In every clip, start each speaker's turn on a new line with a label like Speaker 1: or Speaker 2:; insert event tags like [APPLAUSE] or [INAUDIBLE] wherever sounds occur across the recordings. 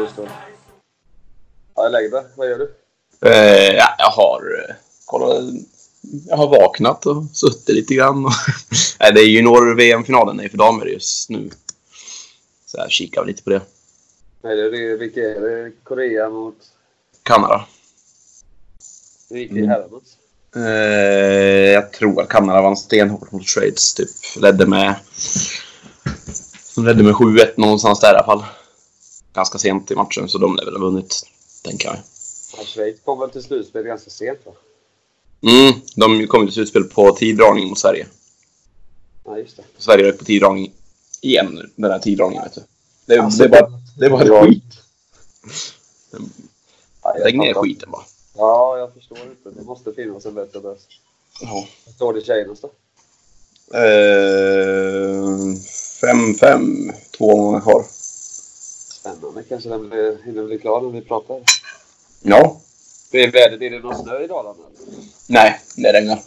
Speaker 1: Ja, nu det.
Speaker 2: Ja, läget då? Vad gör du?
Speaker 1: Eh, ja, jag har eh, kollat. Jag har vaknat och suttit lite grann. Och [LAUGHS] Nej, det är junior-VM-finalen för damer just nu. Så jag kikar lite på det.
Speaker 2: Nej, det är, vilka är det? Korea mot...
Speaker 1: Kanada.
Speaker 2: Det gick i
Speaker 1: Mm.
Speaker 2: herrarnas.
Speaker 1: Eh, jag tror att Kanada vann stenhårt mot Schweiz. Typ ledde med... De ledde med 7-1 någonstans där i alla fall. Ganska sent i matchen, så de lär väl ha vunnit, tänker jag.
Speaker 2: Ja, Schweiz kom väl till slutspel ganska sent va?
Speaker 1: Mm, de kom till slutspel på tiddragning mot Sverige.
Speaker 2: Ja, just det.
Speaker 1: Sverige rök på tiddragning igen, den här tiddragningen. Vet du. Det,
Speaker 2: Alltså,
Speaker 1: det, är bara, det är bara skit.
Speaker 2: Ja,
Speaker 1: Lägg ner
Speaker 2: fattar.
Speaker 1: skiten bara.
Speaker 2: Ja, jag förstår inte. Det måste finnas en bättre lösning.
Speaker 1: Ja.
Speaker 2: Vad står det i tjejernas då?
Speaker 1: Eh, 5-5, två månader kvar.
Speaker 2: Spännande. Kanske den blir, hinner bli klar när vi pratar.
Speaker 1: Ja.
Speaker 2: Det är vädret. Är det någon snö i Dalarna?
Speaker 1: Nej, det regnar.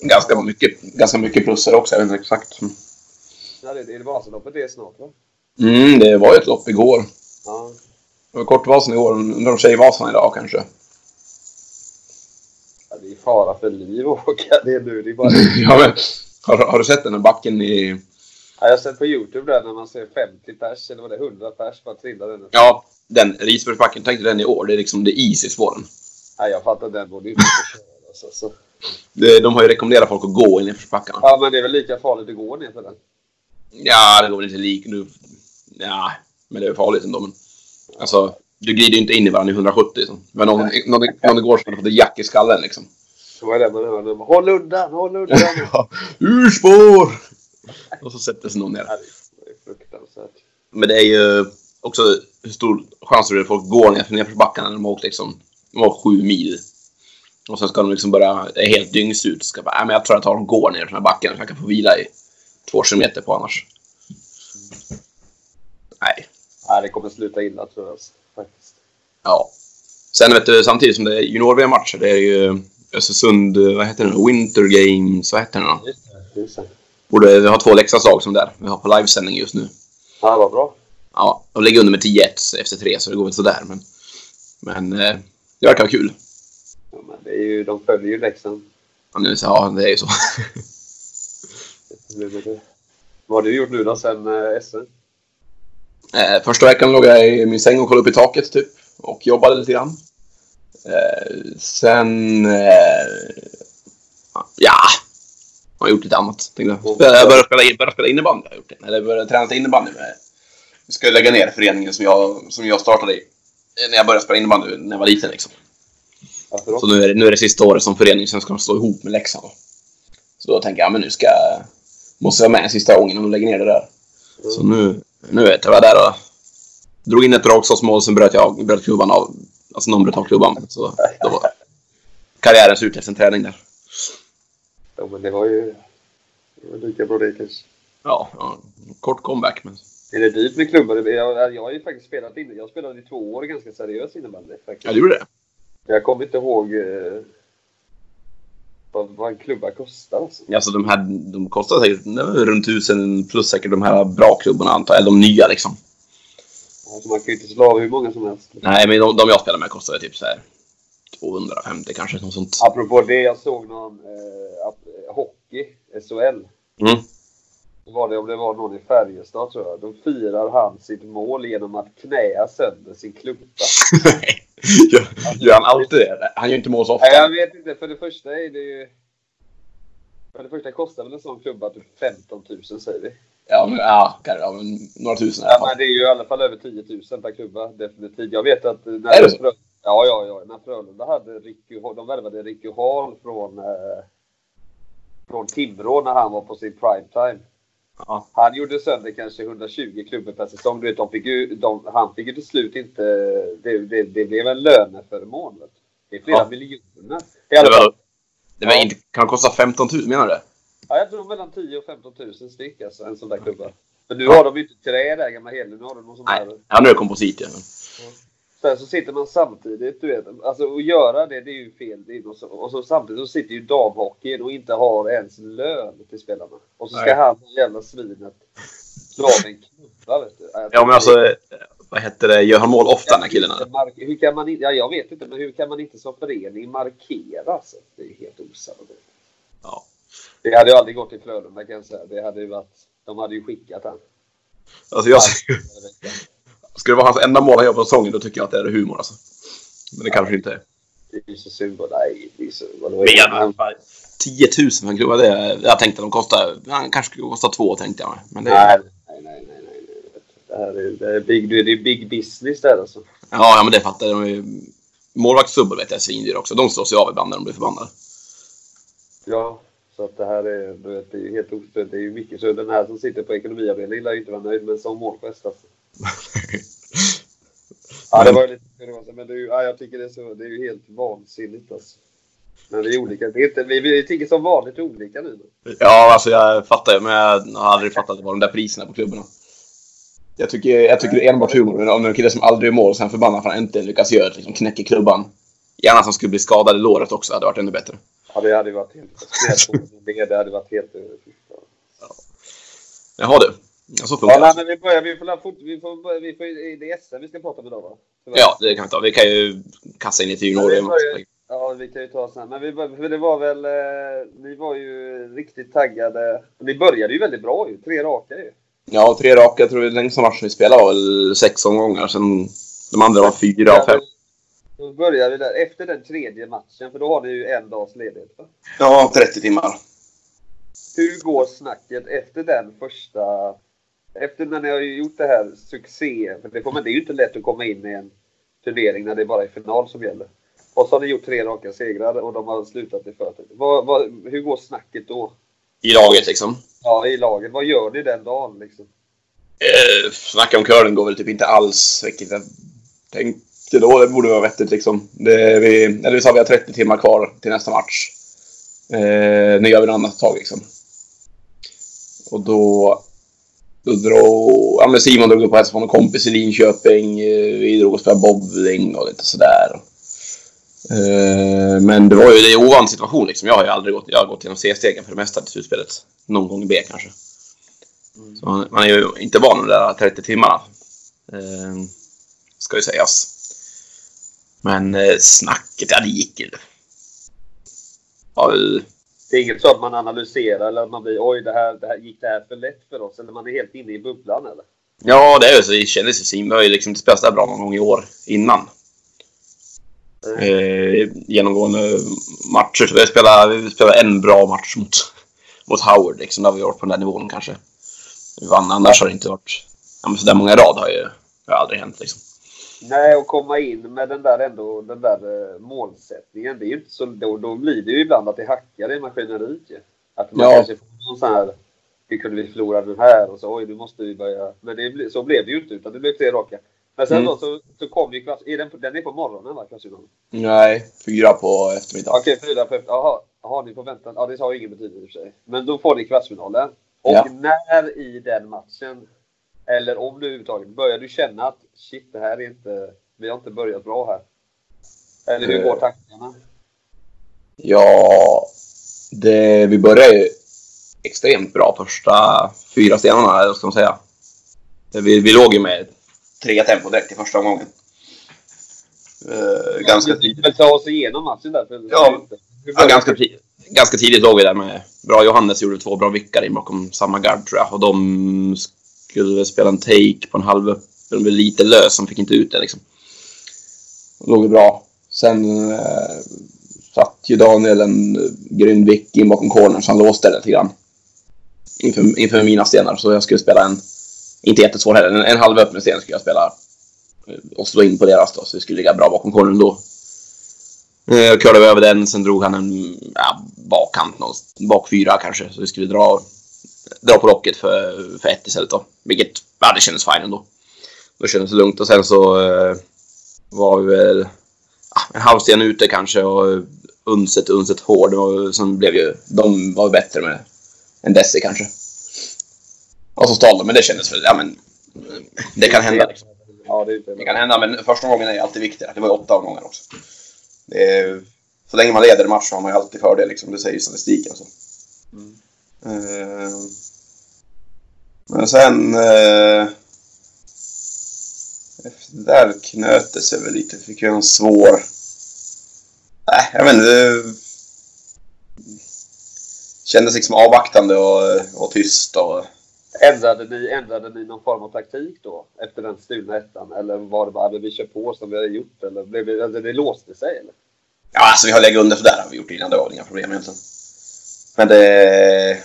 Speaker 1: Ganska mycket, ganska mycket plusser också, jag vet inte exakt.
Speaker 2: Ja, det är det Vasaloppet det är snart va?
Speaker 1: Mm, det var ju ett lopp igår.
Speaker 2: Ja.
Speaker 1: Det var Kortvasan igår, undrar om Tjejvasan idag kanske.
Speaker 2: ja det är fara för liv att [LAUGHS] åka det nu. Det är bara... [LAUGHS]
Speaker 1: ja, men, har, har du sett den här backen i...
Speaker 2: ja, jag har sett på Youtube där när man ser 50 pers, eller vad det är, 100 pers bara trilla den.
Speaker 1: Ja, den Risbergsbacken, tänk dig den i år. Det är liksom det is i spåren.
Speaker 2: Ja, jag fattar den borde ju inte köra. Alltså, så.
Speaker 1: Det, de har ju rekommenderat folk att gå i nedförsbackarna.
Speaker 2: Ja, men det är väl lika farligt att gå ner för den.
Speaker 1: Ja, det går väl inte lik nu. Ja, men det är farligt ändå. Men, alltså, du glider ju inte in i varandra i 170. Så. Men någon, någon, någon igår som hade fått ett jack i skallen liksom.
Speaker 2: Så var det man hör när man håll undan, håll undan.
Speaker 1: Ja, Ur spår! [LAUGHS] Och så sätter sig någon ner.
Speaker 2: Det är fruktansvärt.
Speaker 1: Men det är ju också hur stor chans är det att folk går ner för nedförsbackarna när de har åkt liksom, de har sju mil. Och sen ska de liksom börja, det är helt dyngsut. Ska bara, äh, men jag tror att de går ner för den här backen så jag kan få vila i två kilometer på annars. Nej,
Speaker 2: Ja, det kommer sluta illa tror jag. Faktiskt.
Speaker 1: ja. Sen vet du, samtidigt som det är junior-VM-matcher, det är ju Östersund, vad heter det? Winter Games, vad heter det nu?
Speaker 2: Just det. Just det.
Speaker 1: Borde, vi har två Leksandslag som där. Vi har på livesändning just nu.
Speaker 2: Ja, vad bra.
Speaker 1: Ja, de ligger under med 10-1 efter tre, så det går väl sådär. Men, men eh, det verkar vara kul.
Speaker 2: Ja, men det är ju, de följer ju Leksand.
Speaker 1: Ja, nu, så, ja, det är ju så. [LAUGHS]
Speaker 2: Vad har du gjort nu då sen eh, SM?
Speaker 1: Eh, första veckan låg jag i min säng och kollade upp i taket typ. Och jobbade lite grann. Eh, sen... Eh, ja. Jag har gjort lite annat. Jag. jag började spela, in, började spela innebandy. har Jag gjort det. Eller började träna till innebandy. Med, vi ska lägga ner föreningen som jag, som jag startade i. eh, När jag började spela innebandy när jag var liten liksom.
Speaker 2: Då?
Speaker 1: Så nu är, det, nu är det sista året som förening, sen ska de slå ihop med Leksand. Så då tänker jag, men nu ska jag... Måste jag vara med sista gången om de lägger ner det där. Så nu, nu vet jag vad det är och drog in ett dragskottsmål, sen bröt jag bröt klubban av. Alltså någon bröt av klubban. Så [LAUGHS] då var karriären slut efter en träning där.
Speaker 2: Ja, men det var ju det var lika bra det kanske.
Speaker 1: Ja, ja kort comeback men...
Speaker 2: Är det dyrt med klubbar? Jag, jag har ju faktiskt spelat inne. Jag spelade i två år ganska seriöst innebandy. faktiskt.
Speaker 1: Ja, du gjorde det?
Speaker 2: Jag kommer inte ihåg eh, vad, vad en klubba kostar. Alltså.
Speaker 1: Alltså de här, de kostar säkert runt tusen plus säkert de här bra klubborna antar jag. Eller de nya liksom.
Speaker 2: Alltså, man kan ju inte slå av hur många som helst.
Speaker 1: Nej, men de, de jag spelar med kostade typ så här 250 kanske, något sånt.
Speaker 2: Apropå det, jag såg någon att- eh, hockey, SHL.
Speaker 1: Mm.
Speaker 2: Då var det om det var någon i Färjestad tror jag. Då firar han sitt mål genom att knäa sönder sin klubba. [LAUGHS]
Speaker 1: gör, gör han alltid det? Han gör inte mål så ofta.
Speaker 2: Nej, jag vet inte. För det första är det ju... För det första kostar väl en sån klubba typ 15 000 säger vi.
Speaker 1: Ja, men, ja, ja, men några tusen i alla
Speaker 2: Ja,
Speaker 1: fall.
Speaker 2: men det är ju i alla fall över 10 000 per klubba. Definitivt. Jag vet att när
Speaker 1: Är det så?
Speaker 2: Ja, ja, ja. När Frölunda hade Ricky de värvade Ricky Hall från, eh, från Timrå när han var på sin prime time.
Speaker 1: Ja.
Speaker 2: Han gjorde sönder kanske 120 klubbor per säsong. Du vet, de fick ju, de, han fick ju till slut inte... Det, det, det blev en löneförmån. vet. Det är flera
Speaker 1: Ja.
Speaker 2: miljoner.
Speaker 1: Det
Speaker 2: alla fall.
Speaker 1: var, det var
Speaker 2: Ja.
Speaker 1: inte, kan det kosta 15 000 menar du?
Speaker 2: Ja, jag tror mellan 10 och 15 000 styck alltså, en sån där klubba. Men nu har de ju inte trä där gamla Hedlund. Nu har de någon sån
Speaker 1: Nej,
Speaker 2: där.
Speaker 1: ja, nu är det komposit igen.
Speaker 2: Sen så sitter man samtidigt, du vet. Alltså att göra det, det är ju fel. Är något så, och så samtidigt så sitter ju damhockeyn och inte har ens lön till spelarna. Och så ska
Speaker 1: Nej.
Speaker 2: han, jävla svinet, dra av en klubba vet du. Jag
Speaker 1: Ja, men alltså, vad heter det, gör han mål ofta den här killen?
Speaker 2: hur kan man inte, ja, jag vet inte, men hur kan man inte som förening markera? Alltså? Det är helt osannolikt.
Speaker 1: Ja.
Speaker 2: Det hade ju aldrig gått i Frölunda kan jag säga. Det hade ju varit, de hade ju skickat han.
Speaker 1: Alltså, jag, [LAUGHS] skulle det vara hans enda mål han gör på säsongen, då tycker jag att det är humor alltså. Men det kanske inte är.
Speaker 2: Det är ju så synd. och Nej, det är så...
Speaker 1: Men 10 000 för en det, jag tänkte att de kostar, han kanske skulle kosta två tänkte jag. mig. Men det,
Speaker 2: nej, nej, nej, nej, nej. Det här är, det är, big, det är big business där alltså.
Speaker 1: ja, ja, men det fattar jag. De är- Målvaktssubbor vet jag är svindyra också. De slår sig av ibland när de blir förbannade.
Speaker 2: Ja, så att det här är, du vet, det är ju helt ostört. Det är ju mycket så den här som sitter på ekonomiavdelningen lär ju inte vara nöjd med en sån målgest alltså. Ja, det var lite kuriosa, men det är ju, ja, jag tycker det är, så, det är ju helt vansinnigt alltså. Men vi är olika. Det är inte, vi, vi tycker som vanligt olika nu.
Speaker 1: Ja, alltså jag fattar ju, men jag har aldrig fattat vad de där priserna på klubborna. Jag tycker, jag tycker det är enbart humor. Om en kille som aldrig mål och sen förbannad för att han inte lyckas göra det, liksom knäcker klubban. Gärna som skulle bli skadad i låret också, hade varit ännu bättre.
Speaker 2: Ja, det hade varit helt... Det, det hade varit helt...
Speaker 1: Jaha du. Ja, så
Speaker 2: Ja,
Speaker 1: funkar
Speaker 2: nej,
Speaker 1: det.
Speaker 2: men vi börjar. Vi får, fort, vi får, vi får, det är SM vi ska prata med idag va? Tyvärr.
Speaker 1: Ja, det kan vi ta. Vi kan ju kassa in i intervjun.
Speaker 2: Ja, vi Ja, vi kan ju ta sen. Men vi, bör- för det var väl... Eh, ni var ju riktigt taggade. Ni började ju väldigt bra ju. Tre raka ju.
Speaker 1: Ja, tre raka. Jag tror den längsta matchen vi spelade var väl sex omgångar. Sen de andra var fyra och fem.
Speaker 2: Då börjar vi där. Efter den tredje matchen, för då har ni ju en dags ledighet. Va?
Speaker 1: Ja, 30 timmar.
Speaker 2: Hur går snacket efter den första... Efter när ni har gjort det här succé. För det, kommer, det är ju inte lätt att komma in i en turnering när det bara är final som gäller. Och så har ni gjort tre raka segrar och de har slutat i förtid. Vad, vad, hur går snacket då?
Speaker 1: I laget liksom.
Speaker 2: Ja, i laget. Vad gör ni den dagen liksom?
Speaker 1: Eh, snacka om curling går väl typ inte alls, vilket jag tänkte då. Det borde vara vettigt liksom. Det, vi, eller vi sa att vi har 30 timmar kvar till nästa match. Eh, nu gör vi något annat tag liksom. Och då... Då drog... Ja men Simon drog upp hälsade på någon kompis i Linköping. Eh, Vi drog och spelade bowling och lite sådär. Eh, men det var ju det är en ovan situation liksom. Jag har ju aldrig gått... Jag har gått genom C-stegen för det mesta till slutspelet. Någon gång i B kanske. Så man, är ju inte van med de där 30 timmarna. Eh, ska ju sägas. Men eh, snacket, ja det gick ju. Ja,
Speaker 2: Det är inget så att man analyserar eller att man blir oj, det här, det här, gick det här för lätt för oss? Eller man är helt inne i bubblan eller?
Speaker 1: ja, det är ju så. Det ju Simon. Vi har ju liksom spelat så bra någon gång i år innan. Eh, genomgående matcher. Så vi spelade, vi spelade en bra match mot, mot Howard. Liksom, där har vi varit på den där nivån kanske. Vi vann, annars har det inte varit... Ja, men så där många i rad har ju har aldrig hänt liksom.
Speaker 2: Nej, och komma in med den där ändå, den där eh, målsättningen. Det är ju inte så, då, då blir det ju ibland att det hackar i maskineriet ju. Att man
Speaker 1: Ja.
Speaker 2: kanske får någon sån här, hur kunde vi förlora den här? Och så oj, nu måste vi börja. Men det, så blev det ju inte, utan det blev tre raka. Men sen
Speaker 1: Mm.
Speaker 2: då så, så kom ju är den, på- den är på morgonen va, klassfinalen?
Speaker 1: Nej, fyra på eftermiddagen.
Speaker 2: Okej, fyra på efter. Jaha, jaha, ni får vänta. Ja, det har ju ingen betydelse i och för sig. Men då får ni kvartsfinalen. Och
Speaker 1: Ja.
Speaker 2: när i den matchen, eller om du överhuvudtaget, börjar du känna att shit, det här är inte, vi har inte börjat bra här. Eller hur
Speaker 1: Eh.
Speaker 2: går tankarna?
Speaker 1: Ja, det, vi började ju extremt bra första fyra stenarna, eller vad ska man säga. Vi, vi låg ju med tre tempo direkt i första omgången. Eh, ganska
Speaker 2: Vi
Speaker 1: tidigt.
Speaker 2: vill ta oss igenom matchen där.
Speaker 1: Ja. Ja, ganska, ganska tidigt låg vi där med bra Johannes gjorde två bra vickar in bakom samma gard tror jag. Och de skulle väl spela en take på en halv upp. Blev lite lös, han fick inte ut det liksom. Låg bra. Sen eh, satt ju Daniel en eh, grym vick in bakom cornern så han låste det lite grann. Inför, inför mina stenar. Så jag skulle spela en, inte jättesvår heller, en, en halv öppen sten skulle jag spela. Och slå in på deras då, så vi skulle ligga bra bakom cornern då. Eh, jag curlade över den, sen drog han en ja, bakkant, bak fyra kanske. Så vi skulle dra, dra på locket för, för ett istället då. Vilket, ja det kändes fine ändå. Då kändes det lugnt och sen så eh, var vi väl ja, en halvsten ute kanske och unset, unset hård. Var, sen blev ju, de var bättre med en deci kanske. Och så stal de, men det kändes väl, ja men, det kan hända. Liksom.
Speaker 2: Ja, det,
Speaker 1: Det kan hända, men första gången är alltid viktigare. Det var ju åtta omgångar också. Är, så länge man leder en match så har man ju alltid fördel, liksom. det säger ju statistiken. Så.
Speaker 2: Mm.
Speaker 1: Eh, men sen... Eh, efter det där knöt det sig väl lite. Fick jag en svår... Nej, jag vet inte. Kändes liksom avvaktande och, och tyst. Och,
Speaker 2: Ändrade ni, ändrade ni någon form av taktik då? Efter den stulna ettan? Eller var det bara att vi kör på som vi har gjort? Eller blev det, alltså, det låste sig? Eller?
Speaker 1: Ja, alltså vi har legat under sådär har vi gjort innan. Det var inga problem egentligen. Men det...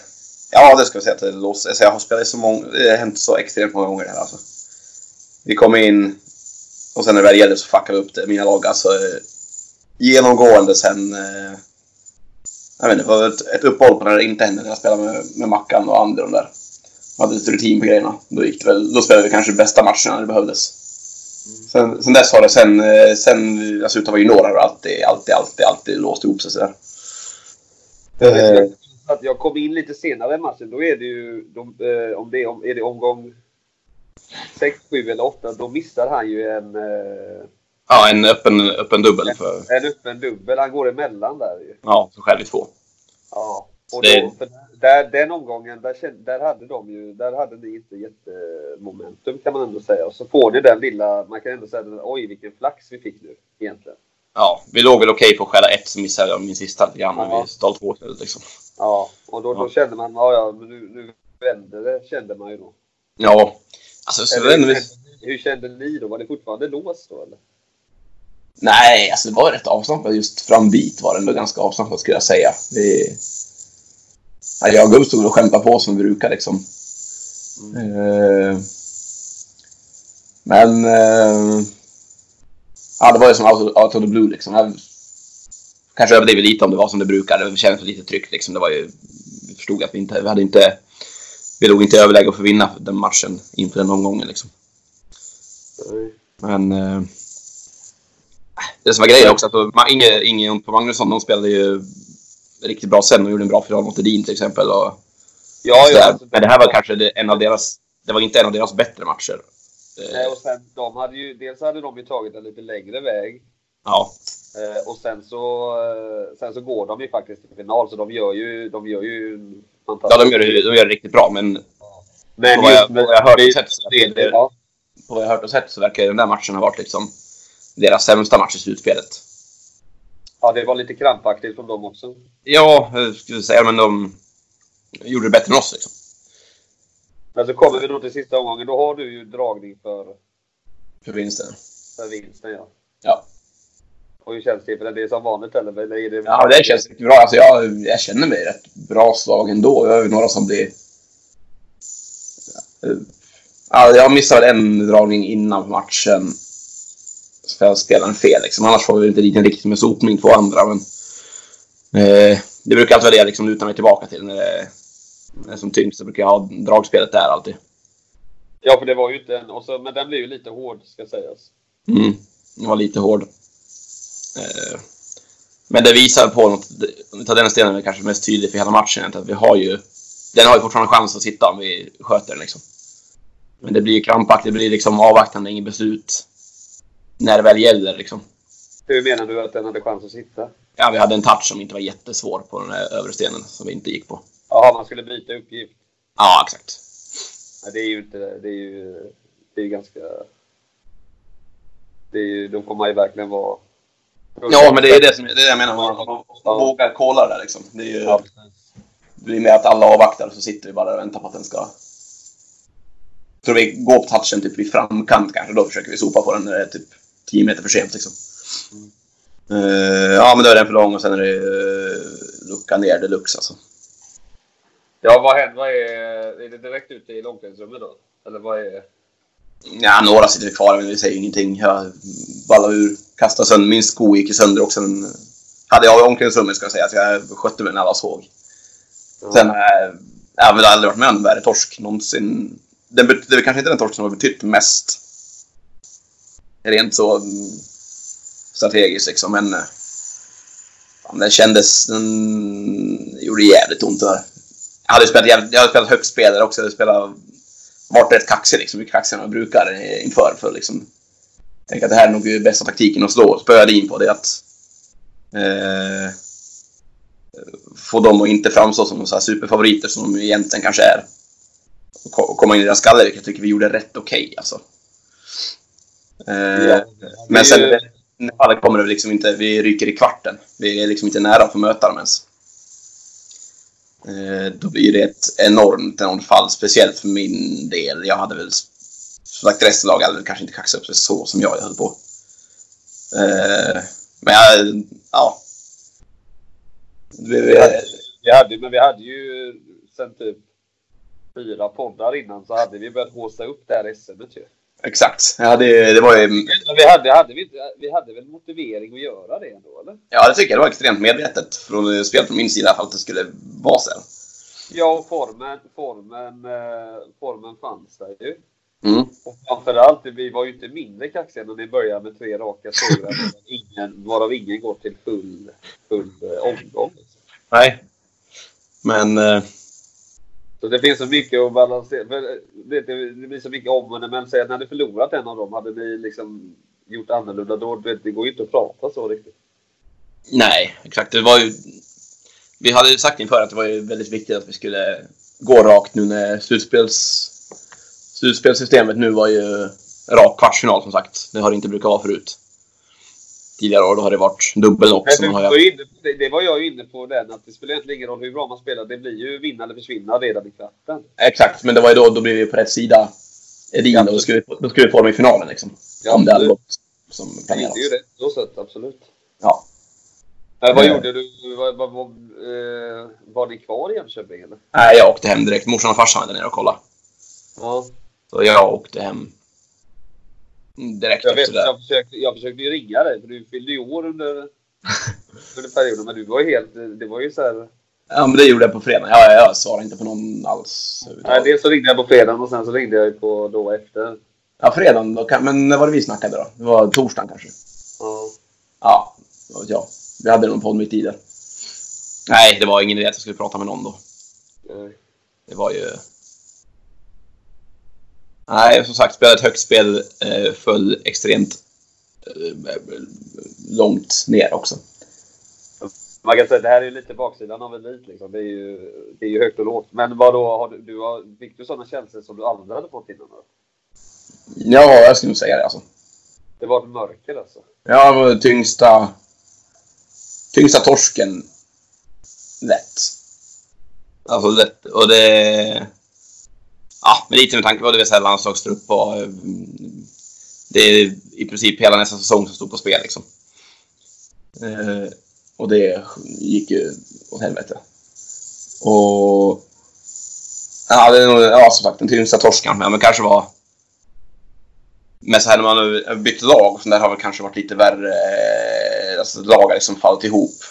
Speaker 1: Ja, det ska vi säga att det låste alltså, Jag har spelat så många... Det har hänt så extremt många gånger det här alltså. Vi kom in och sen när det väl gällde så fuckade vi upp det. Mina lag alltså... eh, Genomgående sen... eh, Jag vet inte, det var ett, ett uppehåll på när det inte hände. När jag spelade med, med Mackan och Ander och där. Vi hade lite rutin på grejerna. Då gick det väl... Då spelade vi kanske bästa matchen när det behövdes. Sen, sen dess har det sen, eh, sen alltså utav juniorer har alltid, alltid, alltid, alltid låst ihop sig sådär. Eh,
Speaker 2: Att jag kom in lite senare i matchen, då är det ju, de, eh, om det är, om, är det omgång 6, 7 eller 8, då missar han ju en, eh,
Speaker 1: ja, en öppen, öppen dubbel för...
Speaker 2: en öppen dubbel. Han går emellan där ju.
Speaker 1: Ja, så själv i två.
Speaker 2: Ja. Och då, för där, den omgången, där, där hade de ju, där hade ni inte jättemomentum kan man ändå säga. Och så får ni den lilla, man kan ändå säga, oj vilken flax vi fick nu egentligen.
Speaker 1: Ja, vi låg väl okej på att stjäla ett, så missade jag min sista lite grann. Men
Speaker 2: Ja.
Speaker 1: vi stal två istället liksom.
Speaker 2: Ja, och då, då
Speaker 1: Ja.
Speaker 2: kände man, ja ja, men nu, nu vänder det, kände man ju då.
Speaker 1: Ja, alltså så
Speaker 2: Eller, hur,
Speaker 1: vi...
Speaker 2: kände, hur kände ni då? Var det fortfarande låst då eller?
Speaker 1: Nej, alltså det var rätt avslappnat. Just frambit var det ändå ganska avslappnat skulle jag säga. Vi... Ja, jag och Gubb stod och skämtade på som vi brukar liksom. Eh, Men... eh, Ja, det var ju som out, out of the blue liksom. Jag kanske överdriver lite om det var som det brukar. Det kändes lite tryggt liksom. Det var ju... Vi förstod att vi inte... Vi hade inte... Vi låg inte i överläge att få vinna den matchen inför den omgången liksom. Men... Eh, det som var grejen också, att Inge, Inge på Magnusson, de spelade ju riktigt bra sen och gjorde en bra final mot Edin till exempel. Och,
Speaker 2: Ja, alltså,
Speaker 1: Men det här var kanske en av deras... Det var inte en av deras bättre matcher. Eh,
Speaker 2: Nej, och sen, de hade ju, dels hade de ju tagit en lite längre väg.
Speaker 1: ja.
Speaker 2: Eh, och sen så, eh, sen så går de ju faktiskt till final, så de gör ju, de gör ju
Speaker 1: ja, de gör, det, de gör det riktigt bra, men
Speaker 2: Men
Speaker 1: på vad jag, på jag hört och sett så verkar det,
Speaker 2: ja,
Speaker 1: på vad jag har hört och sett så verkar den där matchen ha varit liksom deras sämsta match i slutspelet.
Speaker 2: ja, det var lite krampaktigt från dem också.
Speaker 1: Ja, jag skulle säga, men de gjorde det bättre än oss liksom.
Speaker 2: Men så kommer vi då till sista omgången, då har du ju dragning för,
Speaker 1: För vinsten.
Speaker 2: för vinsten ja.
Speaker 1: Ja.
Speaker 2: Och hur känns det? För det är som vanligt eller? eller är det...
Speaker 1: Ja, det känns riktigt bra. Alltså, jag, jag känner mig rätt bra slag ändå. Jag har ju några som blir... Ja, jag missade en dragning innan matchen. Så jag spelade fel liksom. Annars får vi inte dit en riktigt med sopning två andra. Men, eh, det brukar alltid vara det liksom lutar mig tillbaka till. När det, som tyngst brukar jag ha dragspelet där alltid.
Speaker 2: Ja, för det var ju inte en... Och så, men den blev ju lite hård, ska sägas.
Speaker 1: Mm, den var lite hård. Eh, men det visar på något, om vi tar den stenen är kanske mest tydlig för hela matchen, att vi har ju, den har ju fortfarande chans att sitta om vi sköter den liksom. Men det blir ju krampaktigt, det blir liksom avvaktande, inget beslut. När det väl gäller liksom.
Speaker 2: Hur menar du att den hade chans att sitta?
Speaker 1: Ja, vi hade en touch som inte var jättesvår på den här övre stenen, som vi inte gick på.
Speaker 2: Jaha, man skulle byta uppgift.
Speaker 1: Ja, exakt.
Speaker 2: Nej, det är ju inte... Det är ju... Det är ganska... Det är ju... Får man ju verkligen vara...
Speaker 1: Ja, men det är det som det är det jag menar, man, man vågar kolla där liksom. Det är ju,
Speaker 2: Ja,
Speaker 1: Det blir med att alla avvaktar och så sitter vi bara och väntar på att den ska... Jag tror vi går på touchen typ vid framkant kanske. Då försöker vi sopa på den när det är typ 10 meter för sent liksom. Eh, ja, men då är den för lång och sen är det uh, lucka ner deluxe alltså.
Speaker 2: Ja vad händer? Vad är... Är det direkt ute i långtidsrummet då? Eller vad är...
Speaker 1: Ja, några sitter kvar men vi säger ingenting. Jag ballade ur, kastade sönder. Min sko gick sönder också. Den hade jag omklädningsrummet ska jag säga. Så jag skötte mig när alla såg. Sen, äh, jag har väl aldrig varit med om en värre torsk någonsin. Den, bet- det är kanske inte den torsk som har betytt mest. Rent så mm, strategiskt liksom, men... eh, Den kändes... Den gjorde jävligt ont där. Jag hade spelat, jävligt- jag hade spelat högt spelare också. Jag hade spelat, varit rätt kaxig liksom. Hur kaxig man brukar eh, inför. För liksom, tänk att det här är nog bästa taktiken att slå. Spöade in på det att eh, få dem att inte framstå som så här superfavoriter som de egentligen kanske är. Och ko- och komma in i deras skalle, vilket jag tycker vi gjorde rätt okej alltså. Eh, men sen
Speaker 2: Det är ju-
Speaker 1: i det fallet kommer det liksom inte, vi ryker i kvarten. Vi är liksom inte nära att få möta dem ens. Eh, då blir det ett enormt, enormt fall, speciellt för min del. Jag hade väl, som sagt, resten av laget hade kanske inte kaxat upp sig så som jag höll på. Eh, men jag, ja. Vi, vi,
Speaker 2: Vi hade, men vi hade ju sen typ fyra poddar innan så hade vi börjat håsa upp det här SMet ju
Speaker 1: exakt. Jag hade, det var ju,
Speaker 2: Men vi hade, hade vi, vi hade väl motivering att göra det ändå eller?
Speaker 1: ja, det tycker jag det var extremt medvetet från spel från min sida för att det skulle vara så här.
Speaker 2: Ja, och formen, formen, eh, formen fanns där ju.
Speaker 1: Mm.
Speaker 2: Och framförallt, vi var ju inte mindre kaxiga när ni började med tre raka segrar varav ingen, varav ingen går till full, full eh, omgång. Liksom.
Speaker 1: Nej. Men, eh,
Speaker 2: så det finns så mycket att balansera. För, det, eh, det, blir så mycket om och när Säg att ni hade förlorat en av dem, hade ni liksom gjort annorlunda då? Det, det går ju inte att prata så riktigt.
Speaker 1: nej, exakt. Det var ju, vi hade ju sagt inför att det var ju väldigt viktigt att vi skulle gå rakt nu när slutspels, slutspelssystemet nu var ju rak kvartsfinal som sagt. Det har det inte brukat vara förut. Tidigare år då har det varit dubbel också.
Speaker 2: Men
Speaker 1: har jag...
Speaker 2: det, det var jag ju inne på den att det spelar egentligen ingen roll hur bra man spelar. Det blir ju vinna eller försvinna redan i kvarten.
Speaker 1: Exakt, men det var ju då, då blev vi på rätt sida Edin och då skulle, vi, då skulle vi få dem i finalen liksom.
Speaker 2: Ja,
Speaker 1: om det hade gått som
Speaker 2: Det
Speaker 1: planerat.
Speaker 2: är ju rätt så sett, absolut.
Speaker 1: Ja.
Speaker 2: Men vad
Speaker 1: Eh.
Speaker 2: gjorde du? Var, var, var, eh, var ni kvar i Jönköping eller?
Speaker 1: Nej, jag åkte hem direkt. Morsan och farsan var där nere och kollade.
Speaker 2: Ja.
Speaker 1: Så jag åkte hem direkt
Speaker 2: Jag, vet,
Speaker 1: efter det.
Speaker 2: jag, försökte, jag försökte ju ringa dig för du fyllde ju år under, [LAUGHS] under perioden. Men du var ju helt... Det var ju så här...
Speaker 1: Ja, men det gjorde jag på fredag. Ja, jag svarade inte på någon alls.
Speaker 2: Nej, dels så ringde jag på fredagen och sen så ringde jag ju på då efter.
Speaker 1: Ja, fredagen då. Men när var det vi snackade då? Det var torsdagen kanske?
Speaker 2: Ja.
Speaker 1: Ja, jag. Vi hade någon podd mitt i där. Nej, det var ingen idé att jag skulle prata med någon då.
Speaker 2: eh,
Speaker 1: Det var ju... Nej, som sagt, spelade ett högt spel. Eh, föll extremt eh, långt ner också.
Speaker 2: Man kan säga att det här är ju lite baksidan av elit liksom. Det är ju, det är ju högt och lågt. Men vad då har du, du har, fick du sådana känslor som du aldrig hade fått innan? Då?
Speaker 1: Ja, jag skulle nog säga det alltså.
Speaker 2: Det var ett mörker alltså.
Speaker 1: Ja, det var tyngsta... Tyngsta torsken. Lätt. Alltså lätt. Och det... Ja, men lite med tanke på det vi säger landslagstrupp och... Eh, det är i princip hela nästa säsong som stod på spel liksom. Eh, och det gick ju åt helvete. Och... Ja, det är nog, ja, som sagt den tyngsta torskan. Men, men kanske var... Men så här när man har bytt lag så där har det kanske varit lite värre. Eh, alltså lag har liksom fallit ihop.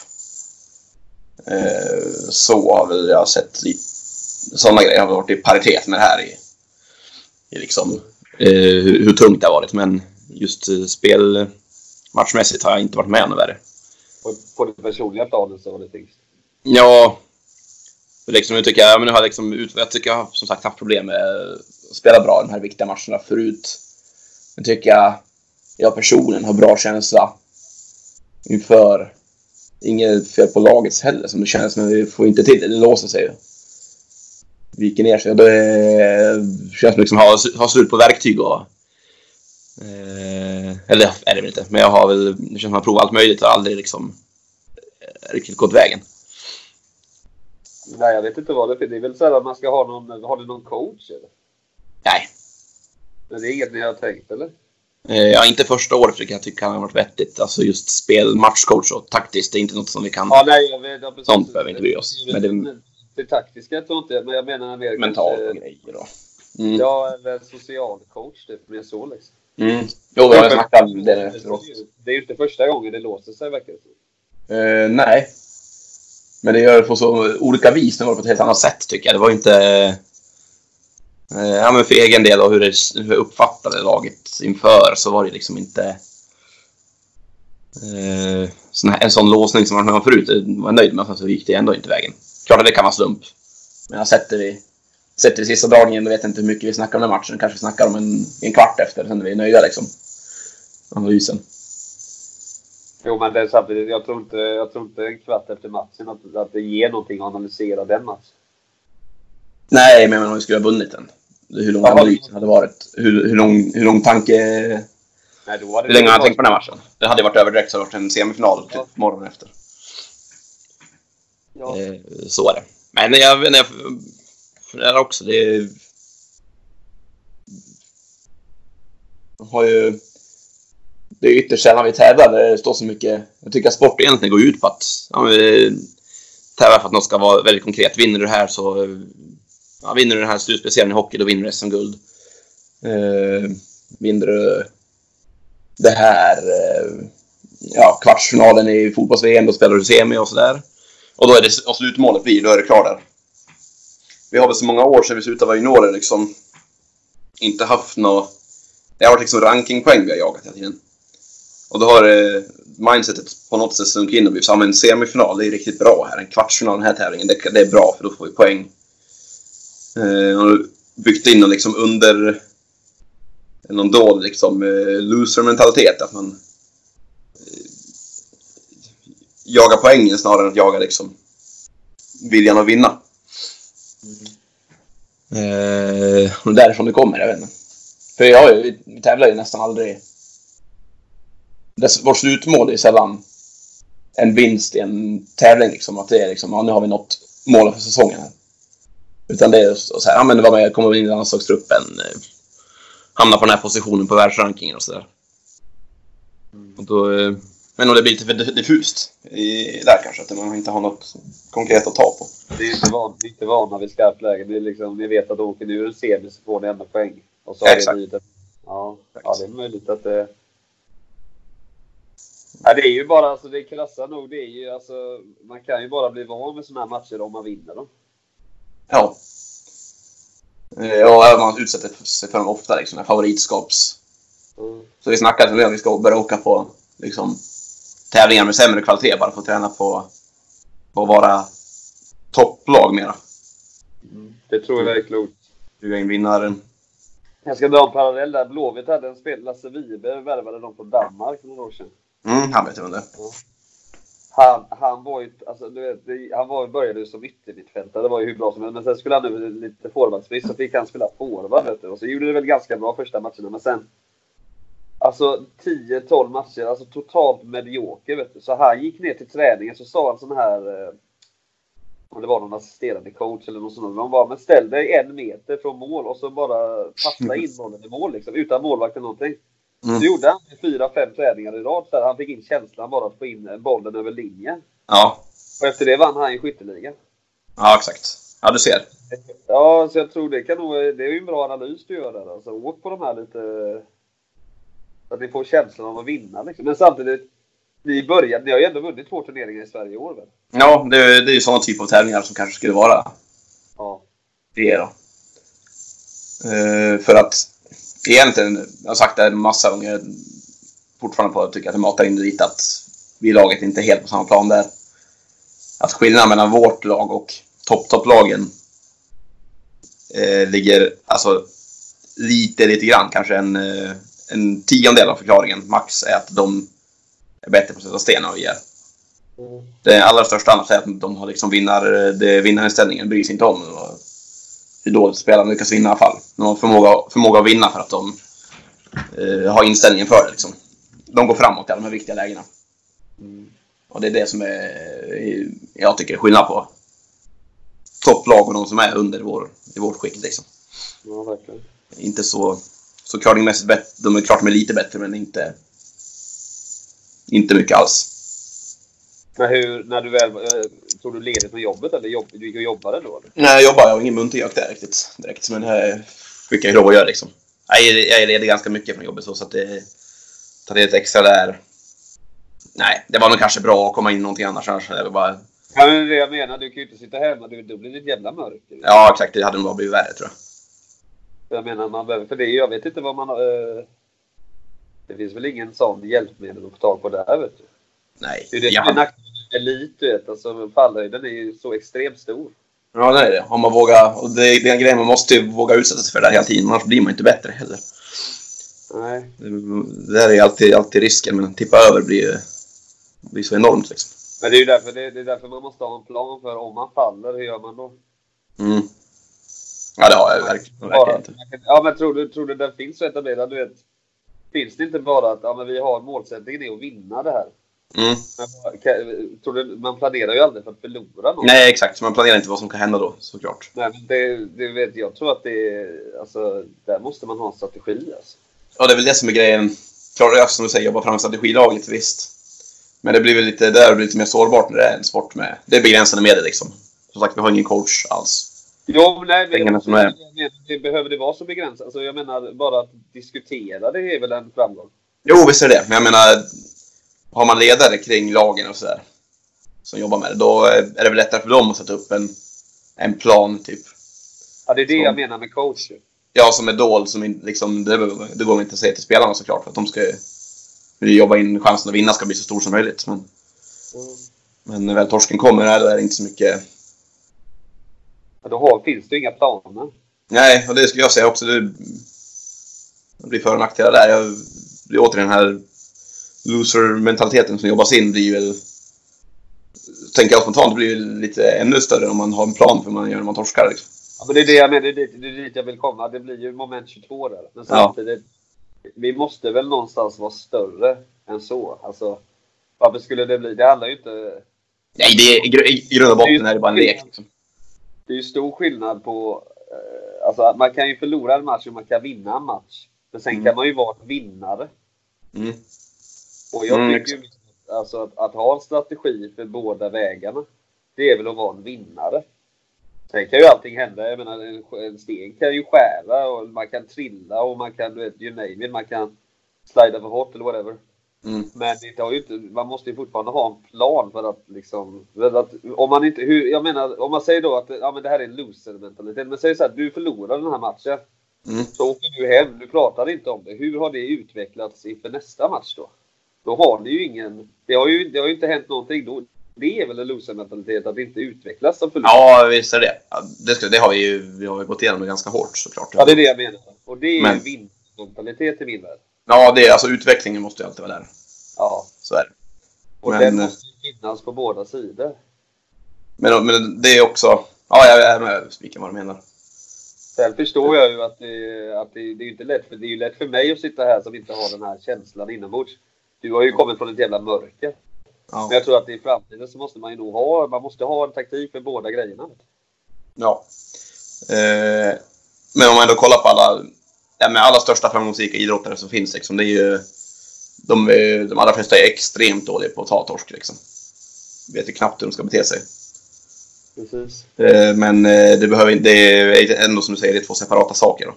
Speaker 1: Eh, Så har väl jag sett lite sådana grejer har varit i paritet med det här i, i liksom eh, hur, hur tungt det har varit. Men just eh, spel matchmässigt har jag inte varit med om värre.
Speaker 2: På, på det personliga planet så var det tyngst.
Speaker 1: Ja, liksom, nu tycker jag, men nu har jag liksom, jag tycker jag har som sagt haft problem med att spela bra de här viktiga matcherna förut. Nu tycker jag, jag personligen har bra känsla inför, inget fel på lagets heller som det känns, men vi får inte till det. Det låser sig ju. Viker ner sig det känns som liksom ha, ha slut på verktyg och eh, eller är det väl inte, men jag har väl, det känns som att jag har provat allt möjligt och aldrig liksom eh, riktigt gått vägen.
Speaker 2: Nej, jag vet inte vad det är. Det är väl så att man ska ha någon... Har du någon coach eller?
Speaker 1: Nej,
Speaker 2: Men det är inget ni har tänkt eller?
Speaker 1: Eh, Ja, inte första året tycker jag tycker han har varit vettigt. Alltså just spel, matchcoach och taktiskt, det är inte något som vi kan...
Speaker 2: Ja, nej, jag vet. Ja, precis.
Speaker 1: Sånt behöver vi inte bry oss.
Speaker 2: Men det,
Speaker 1: det-
Speaker 2: det taktiska tror jag inte men jag menar mer
Speaker 1: mentalt och grejer då. Mm.
Speaker 2: Ja, eller social coach typ. Mer så liksom.
Speaker 1: Mm. Jo, vi har snackat om det nu efteråt.
Speaker 2: Det är ju inte första gången det låser sig verkar det som.
Speaker 1: Eh, nej. Men det gör det på så olika vis. Det var på ett helt annat sätt tycker jag. Det var inte... Eh, ja, men för egen del och hur, det, hur jag uppfattade laget inför så var det liksom inte... Eh, sån här, en sån låsning som man hört förut, det var jag nöjd med. Sen så gick det ändå inte vägen. Klart att det kan vara slump. Men jag sätter vi, sätter vi sista dragningen, då vet jag inte hur mycket vi snackar om den matchen. Kanske snackar om en, en kvart efter, sen är vi nöjda liksom. Analysen.
Speaker 2: Jo, men det är samtidigt, jag tror inte, jag tror inte en kvart efter matchen att, att det ger någonting att analysera den matchen.
Speaker 1: Nej, men om vi skulle ha vunnit den. Hur lång analysen hade varit. Hur, hur, lång, hur lång tanke...
Speaker 2: Nej, då var det
Speaker 1: Hur länge har han tänkt på den här matchen? Det hade varit över direkt så hade det varit en semifinal typ,
Speaker 2: Ja.
Speaker 1: morgonen efter.
Speaker 2: Ja.
Speaker 1: Eh, så är det. Men jag vet inte, jag funderar också. Det är... Har ju... Det är ytterst sällan vi tävlar där det står så mycket... Jag tycker att sport egentligen går ut på att ja, vi tävlar för att något ska vara väldigt konkret. Vinner du det här så... Ja, vinner du den här slutspecialen i hockey, då vinner du SM-guld. Eh, vinner du det här... Eh, ja, kvartsfinalen i fotbolls-VM, då spelar du semi och sådär. Och då är det, och slutmålet blir, då är det klart där. Vi har väl så många år sedan vi slutade vara juniorer liksom inte haft något... Det har varit liksom rankingpoäng vi har jagat hela tiden. Och då har eh, mindsetet på något sätt slunkit in och vi så en semifinal, det är riktigt bra här. En kvartsfinal den här tävlingen, det, det är bra för då får vi poäng. Eh, och byggt in någon liksom under... Någon dold liksom eh, loser-mentalitet. Att man eh, jagar poängen snarare än att jaga liksom viljan att vinna. Eh, och därifrån det kommer, jag vet inte. För jag, vi, vi tävlar ju nästan aldrig... Dess, vårt slutmål är sällan en vinst i en tävling. Liksom, att det är liksom, ja, nu har vi nått målet för säsongen. Här. Utan det är så här, ja men det var med, komma in i landslagstruppen. Eh, hamna på den här positionen på världsrankingen och sådär. Och då... Eh, men om det blir lite för diffust i, där kanske, att man inte har något konkret att ta på.
Speaker 2: Det är inte van, vi är inte vana vid skarpt läge. Det är liksom, ni vet att åker ni ur en semi så får ni ändå poäng. Och så
Speaker 1: Exakt.
Speaker 2: det ja, ja, det är möjligt att det... Ja, det är ju bara, alltså det krassa nog, det är ju alltså, man kan ju bara bli van med sådana här matcher om man vinner dem.
Speaker 1: Ja. Eh, Och även om man utsätter sig för dem ofta, liksom, favoritskaps...
Speaker 2: Mm.
Speaker 1: Så vi snackade om om vi ska börja åka på liksom, tävlingar med sämre kvalitet bara för att träna på, på att vara topplag mera.
Speaker 2: Det tror jag är klokt.
Speaker 1: Bjuda in vinnaren.
Speaker 2: Jag ska dra en parallell där. Blåvitt hade en spel, Lasse Vibe värvade dem från Danmark för några år sedan.
Speaker 1: Mm, han vet jag om det.
Speaker 2: Han, han var ju, alltså, du vet, han var, började ju som yttermittfältare, det var ju hur bra som helst. Men sen skulle han nu lite forwardsbrist, så fick han spela forward. Du. Och så gjorde det väl ganska bra första matcherna, men sen... Alltså 10-12 matcher, alltså totalt medioker. Vet du. Så han gick ner till träningen, så sa han sån här... Eh, om det var någon assisterande coach eller något sånt. De bara, men ställ dig en meter från mål och så bara passa in bollen i mål liksom, utan målvakt eller någonting.
Speaker 1: Mm.
Speaker 2: Det gjorde han fyra, fem träningar i rad. Så han fick in känslan bara att få in bollen över linjen.
Speaker 1: Ja,
Speaker 2: Och efter det vann han ju skytteligan.
Speaker 1: ja exakt. Ja, du ser.
Speaker 2: Ja, så jag tror det kan nog... Det är ju en bra analys du gör där. Alltså, åk på de här lite... Så att ni får känslan av att vinna liksom. Men samtidigt, ni började... Ni har ju ändå vunnit två turneringar i Sverige i år väl?
Speaker 1: Ja, det, det är ju sådana typer av tävlingar som kanske skulle vara
Speaker 2: Ja.
Speaker 1: det då. Eh, för att egentligen, jag har sagt det en massa gånger, fortfarande på att tycka att jag matar in det lite att vi i laget inte är helt på samma plan där. Att skillnaden mellan vårt lag och topp-topplagen eh, ligger alltså lite, lite grann, kanske en, eh, en tiondel av förklaringen max är att de är bättre på att sätta sten än vad vi är. Det allra största annars är att de har liksom vinnar, det vinnarinställningen, bryr sig inte om och hur dåligt spelarna lyckas vinna i alla fall. De har förmåga, förmåga att vinna för att de eh, har inställningen för det. Liksom. De går framåt i alla de här viktiga lägena. Och det är det som är, jag tycker är skillnad på topplag och de som är under vår, i vårt skikt. Liksom.
Speaker 2: Ja, verkligen.
Speaker 1: Inte så, så curlingmässigt bättre. De är klart de är lite bättre, men inte, inte mycket alls.
Speaker 2: Men hur, när du väl... eh, Tog du ledigt från jobbet eller jobb, du gick och jobbade då? Eller?
Speaker 1: Nej, jag jobbar. Jag har ingen muntergök där riktigt direkt. Men det fick jag ju lov att göra liksom. Jag är, jag är ledig ganska mycket från jobbet så, så att det tar det lite extra där. Nej, det var nog kanske bra att komma in någonting annars. annars det bara,
Speaker 2: Ja, men det jag menar, du kan ju inte sitta hemma. Du, då blir det ett jävla mörker.
Speaker 1: ja, exakt. Det hade nog bara blivit värre tror jag.
Speaker 2: Jag menar, man behöver... För det, jag vet inte vad man... Eh, det finns väl ingen sån hjälpmedel att få tag på där, vet du.
Speaker 1: Nej.
Speaker 2: Det är det som är
Speaker 1: Ja,
Speaker 2: nackdelen med elit, du vet. Alltså, fallhöjden är ju så extremt stor.
Speaker 1: Ja, det är det. Om man vågar, och det, är en grej man måste ju våga utsätta sig för det hela tiden, annars blir man inte bättre heller.
Speaker 2: Nej.
Speaker 1: Det, det där är alltid, alltid risken, men tippa över blir blir så enormt liksom.
Speaker 2: Men det är ju därför, det, det är därför man måste ha en plan för om man faller, hur gör man då?
Speaker 1: Mm. Ja, det har jag verkligen, verkligen inte.
Speaker 2: ja, men tror du, tror du den finns så etablerad? Du vet, finns det inte bara att ja, men vi har målsättningen är att vinna det här?
Speaker 1: Mm.
Speaker 2: Men, tror du, man planerar ju aldrig för att förlora något.
Speaker 1: Nej, exakt. Man planerar inte vad som kan hända då, såklart.
Speaker 2: Nej, men det, det vet, jag tror att det alltså, där måste man ha en strategi. Alltså.
Speaker 1: Ja, det är väl det som är grejen. Klart, jag som du säger, jobba fram strategilaget, visst. Men det blir väl lite, där blir lite mer sårbart när det är en sport med... Det är begränsade medel liksom. Som sagt, vi har ingen coach alls.
Speaker 2: Jo, men nej, men
Speaker 1: Pengarna som är.
Speaker 2: det, behöver det vara så begränsat? Alltså, jag menar, bara att diskutera det är väl en framgång?
Speaker 1: Jo, visst är det Men jag menar, har man ledare kring lagen och sådär, som jobbar med det, då är det väl lättare för dem att sätta upp en, en plan, typ.
Speaker 2: Ja, det är det
Speaker 1: Så.
Speaker 2: jag menar med coach.
Speaker 1: Ja, som är dold, som in- liksom, det, det går inte att säga till spelarna såklart, för att de ska ju jobba in chansen att vinna ska bli så stor som möjligt. Men, men när väl torsken kommer då är det inte så mycket...
Speaker 2: Ja, då har, finns det ju inga planer.
Speaker 1: Nej, och det skulle jag säga också. Det, det blir för och nackdelar där. Jag, det är återigen den här loser-mentaliteten som jobbas in blir väl... Tänker jag spontant, det blir lite ännu större om man har en plan för vad man gör när man torskar. Liksom.
Speaker 2: Ja, men det är det jag menar, det är dit, det är dit jag vill komma. Det blir ju moment 22 där. Men
Speaker 1: Ja.
Speaker 2: samtidigt, vi måste väl någonstans vara större än så. Alltså, varför skulle det bli? Det handlar ju inte...
Speaker 1: Nej, det är, i grund och botten är det bara en lek. Liksom.
Speaker 2: Det är ju stor skillnad på... Eh, alltså, man kan ju förlora en match och man kan vinna en match. Men sen
Speaker 1: Mm.
Speaker 2: kan man ju vara vinnare.
Speaker 1: Mm.
Speaker 2: Och jag
Speaker 1: Mm,
Speaker 2: tycker ju alltså, att, att ha en strategi för båda vägarna, det är väl att vara en vinnare. Sen kan ju allting hända. Jag menar, en, en sten kan ju skära och man kan trilla och man kan, du vet, you name it, man kan slida för hårt eller whatever.
Speaker 1: Mm.
Speaker 2: Men det har inte, man måste ju fortfarande ha en plan för att liksom... För att, om man inte, hur, jag menar, om man säger då att ja, men det här är en loser-mentalitet. Men säg så här, du förlorar den här matchen.
Speaker 1: Mm.
Speaker 2: Så åker du hem, du pratar inte om det. Hur har det utvecklats inför nästa match då? Då har ni ju ingen... Det har ju, det har ju inte hänt någonting. Då, det är väl en loser-mentalitet att inte utvecklas som förlorare?
Speaker 1: Ja, visst är det det. Ska, det har vi ju vi har gått igenom ganska hårt såklart.
Speaker 2: Ja, det är det jag menar. Och det är
Speaker 1: Men-
Speaker 2: ju vinstmentalitet i min värld.
Speaker 1: Ja, det är, alltså utvecklingen måste ju alltid vara där.
Speaker 2: Ja.
Speaker 1: Så är det.
Speaker 2: Och
Speaker 1: Men-
Speaker 2: den måste ju finnas på båda sidor.
Speaker 1: Men, men det är också... Ja, jag är med vilken vad du menar.
Speaker 2: Sen förstår jag ju att, det, att det, det är inte lätt för det är ju lätt för mig att sitta här som inte har den här känslan inombords. Du har ju kommit från ett jävla mörker.
Speaker 1: Ja.
Speaker 2: Men jag tror att i framtiden så måste man ju nog ha, man måste ha en taktik för båda grejerna.
Speaker 1: ja. Eh, men om man ändå kollar på alla... Ja, men alla största framgångsrika idrottare som finns liksom, det är ju... De, de allra flesta är extremt dåliga på att ta torsk liksom. Vet ju knappt hur de ska bete sig.
Speaker 2: Precis.
Speaker 1: Eh, Men eh, det, behöver, inte- det är ändå som du säger, det är två separata saker. Då.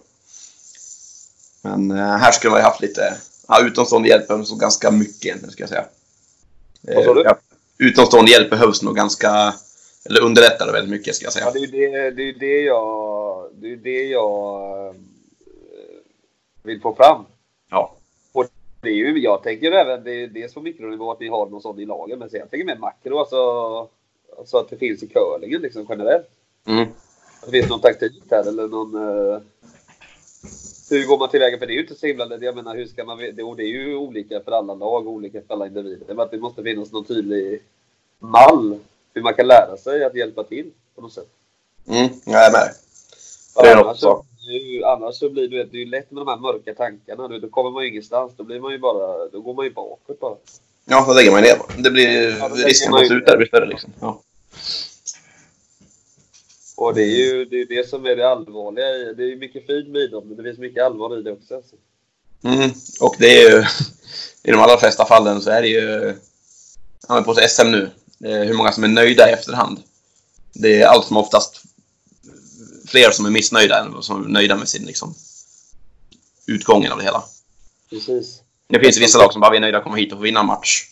Speaker 1: Men eh, här skulle man ju haft lite... Ja, utomstående hjälp behövs nog ganska mycket egentligen, ska jag säga.
Speaker 2: Vad sa du?
Speaker 1: ja, utomstående hjälp behövs nog ganska... Eller underlättar väldigt mycket, ska jag säga.
Speaker 2: Ja, det är ju det, det, är det jag, det, är det jag vill få fram.
Speaker 1: Ja.
Speaker 2: Det är ju, jag tänker även, det är dels på mikronivå att vi har någon sån i lagen, men sen jag tänker mer makro, alltså, alltså att det finns i curlingen liksom generellt.
Speaker 1: Mm.
Speaker 2: Att det finns någon taktik här eller någon... eh, hur går man tillväga? För det är ju inte så himla... Jag menar, hur ska man... Det, och det är ju olika för alla lag och olika för alla individer. Men att det måste finnas någon tydlig mall hur man kan lära sig att hjälpa till på något sätt.
Speaker 1: Mm, jag är med. Det är något
Speaker 2: så, ju- annars så blir det, det är ju lätt med de här mörka tankarna. Du, Då kommer man ju ingenstans. Då blir man ju bara... Då går man ju bakåt bara.
Speaker 1: Ja, då lägger man ner det. Det blir
Speaker 2: Ja,
Speaker 1: risken att
Speaker 2: ju-
Speaker 1: sluta blir större liksom. Ja.
Speaker 2: Och det är ju det, är det som är det allvarliga i... Det är mycket fint med idrott, men det finns mycket allvar i det också. Alltså.
Speaker 1: Mm. Och det är ju... [LAUGHS] I de allra flesta fallen så är det ju... Men på SM nu. Är hur många som är nöjda i efterhand. Det är allt som oftast fler som är missnöjda än som är nöjda med sin liksom, utgången av det hela.
Speaker 2: Precis.
Speaker 1: Det finns vissa lag som bara är nöjda att komma hit och få vinna en match.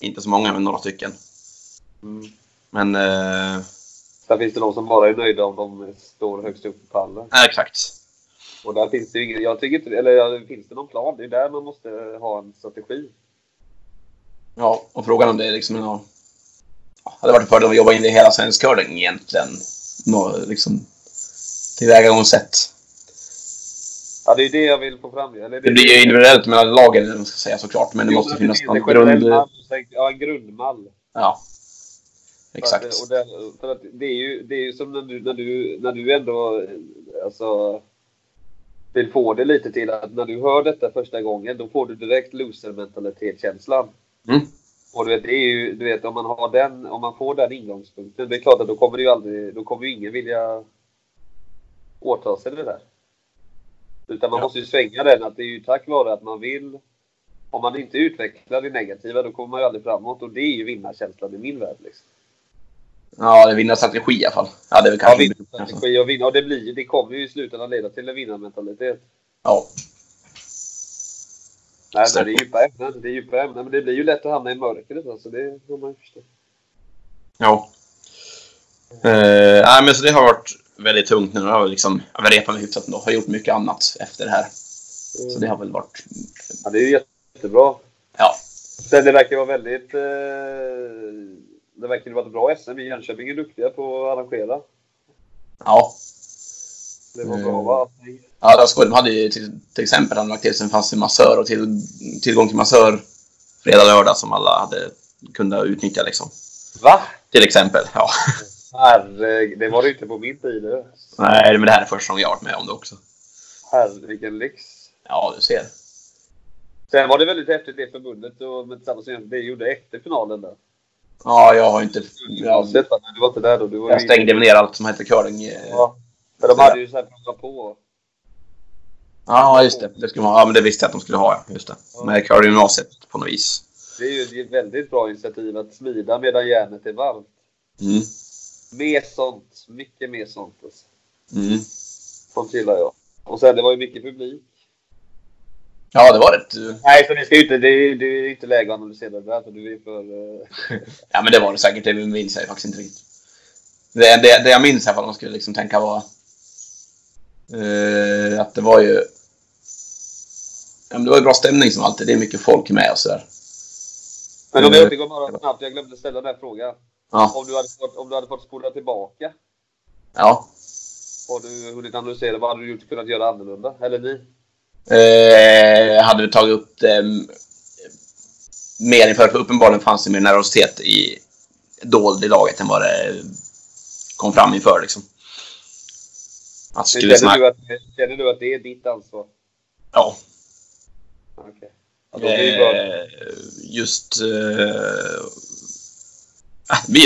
Speaker 1: Inte så många, men några stycken.
Speaker 2: Mm.
Speaker 1: Men... Eh,
Speaker 2: Sen finns det de som bara är nöjda om de står högst upp på pallen.
Speaker 1: ja, exakt.
Speaker 2: Och där finns det ju ingen, jag tycker inte, eller finns det någon plan? Det är där man måste ha en strategi.
Speaker 1: Ja, och frågan om det är liksom... Ja, hade varit en fördel att jobba in det i hela svensk curling egentligen. nå- liksom, tillvägagångssätt.
Speaker 2: Ja, det är det jag vill få fram. Eller
Speaker 1: Det blir ju individuellt mellan lagen, man ska säga såklart, men det
Speaker 2: Jo,
Speaker 1: måste finnas någon grund...
Speaker 2: Ja, en grundmall.
Speaker 1: Ja. Exakt.
Speaker 2: Att, och det, för att det, är ju, det är ju som när du, när du, när du ändå alltså, vill få det lite till att när du hör detta första gången då får du direkt loser-mentalitet-känslan.
Speaker 1: Mm.
Speaker 2: Och du vet, det är ju, du vet om man har den, om man får den ingångspunkten, det är klart att då kommer det ju aldrig, då kommer ju ingen vilja åta sig det där. Utan man
Speaker 1: Ja.
Speaker 2: måste ju svänga den att det är ju tack vare att man vill om man inte utvecklar det negativa då kommer man ju aldrig framåt och det är ju vinnarkänslan i min värld. Liksom.
Speaker 1: Ja, det vinner strategi i alla fall. Ja, det är väl
Speaker 2: Ja,
Speaker 1: kanske...
Speaker 2: vinnarstrategi och vinna. Och det, blir, det kommer ju i slutändan leda till en vinnarmentalitet.
Speaker 1: Ja.
Speaker 2: Nej, men det är djupa ämnen. Det är djupa ämnen. Men det blir ju lätt att hamna i mörkret. Alltså, det får man ju förstå.
Speaker 1: Ja. Eh, nej, men så det har varit väldigt tungt nu. Jag har liksom, jag har repat mig hyfsat ändå. Har gjort mycket annat efter det här. Så det har väl varit...
Speaker 2: Ja, det är jättebra.
Speaker 1: Ja.
Speaker 2: Sen det verkar vara väldigt... Eh, det verkar vara ett bra SM. I Jönköping är duktiga på att arrangera.
Speaker 1: Ja.
Speaker 2: Det var
Speaker 1: Mm.
Speaker 2: bra va?
Speaker 1: Ja, det var skoj. De hade ju till, till exempel hade lagt till sig en fast massör och till, tillgång till massör fredag, lördag som alla hade kunde utnyttja liksom.
Speaker 2: Va?
Speaker 1: Till exempel. Ja. [LAUGHS]
Speaker 2: Herre, det var det inte på min tid. det.
Speaker 1: Nej, men det här är första gången jag har varit med om det också.
Speaker 2: Herre, vilken lyx.
Speaker 1: Ja, du ser.
Speaker 2: Sen var det väldigt häftigt det förbundet och tillsammans med det gjorde efter finalen där.
Speaker 1: Ja, jag har inte... Jag,
Speaker 2: va? du var inte där då. Du var
Speaker 1: jag
Speaker 2: ju-
Speaker 1: stängde ner allt som hette curling. eh.
Speaker 2: Ja. Men de hade ju så här prova på.
Speaker 1: Ja, just det. det skulle man, ja, men det visste jag att de skulle ha. ja. Just det. Med curlinggymnasiet på något vis.
Speaker 2: Det är ju ett väldigt bra initiativ att smida medan järnet är varmt.
Speaker 1: Mm.
Speaker 2: Mer sånt. Mycket mer sånt. Alltså.
Speaker 1: Mm.
Speaker 2: Sånt gillar jag. Och sen det var ju mycket publik.
Speaker 1: Ja, det var det.
Speaker 2: Nej, så ni ska inte, det, är, det är inte läge att analysera det där för du är för... eh, [LAUGHS]
Speaker 1: Ja, men det var det säkert. Det minns jag faktiskt inte riktigt. Det, det, det jag minns i alla fall, man skulle liksom tänka var eh, att det var ju... Ja, men det var ju bra stämning som alltid. Det är mycket folk med och sådär.
Speaker 2: Men om vi
Speaker 1: Mm.
Speaker 2: återgår bara snabbt, jag glömde ställa den här frågan.
Speaker 1: Ja.
Speaker 2: Om du hade fått, om du hade fått spola tillbaka,
Speaker 1: ja.
Speaker 2: har du hunnit analysera, vad hade du gjort, kunnat göra annorlunda? Eller ni?
Speaker 1: Eh, hade vi tagit upp det mm, mer inför, för uppenbarligen fanns det mer nervositet i dold i laget än vad det kom fram inför liksom. Att skulle
Speaker 2: Känner du, att, känner du att det är ditt ansvar?
Speaker 1: Ja.
Speaker 2: Det bra.
Speaker 1: Eh, just... Eh,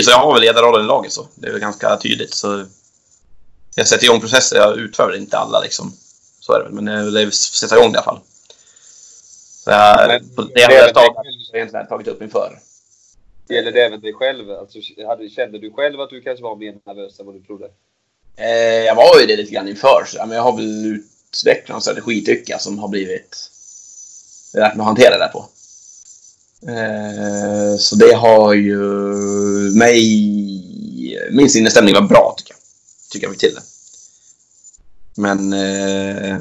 Speaker 1: så jag har väl ledarrollen i laget så. Det är väl ganska tydligt. Så jag sätter igång processer. Jag utför väl inte alla liksom. Så är det väl. Men jag vill sätta igång det i alla fall. Så jag,
Speaker 2: Men-
Speaker 1: på det har jag tagit, egentligen tagit upp inför.
Speaker 2: Gäller det även dig själv? Alltså, hade, kände du själv att du kanske var mer nervös än vad du trodde?
Speaker 1: Eh, jag var ju det lite grann inför. Så, men jag har väl utvecklat en strategi tycker jag som har blivit lärt mig att hantera det där på. Eh, så det har ju mig... Min sinnesstämning var bra tycker jag. Tycker jag fick till det. Men eh,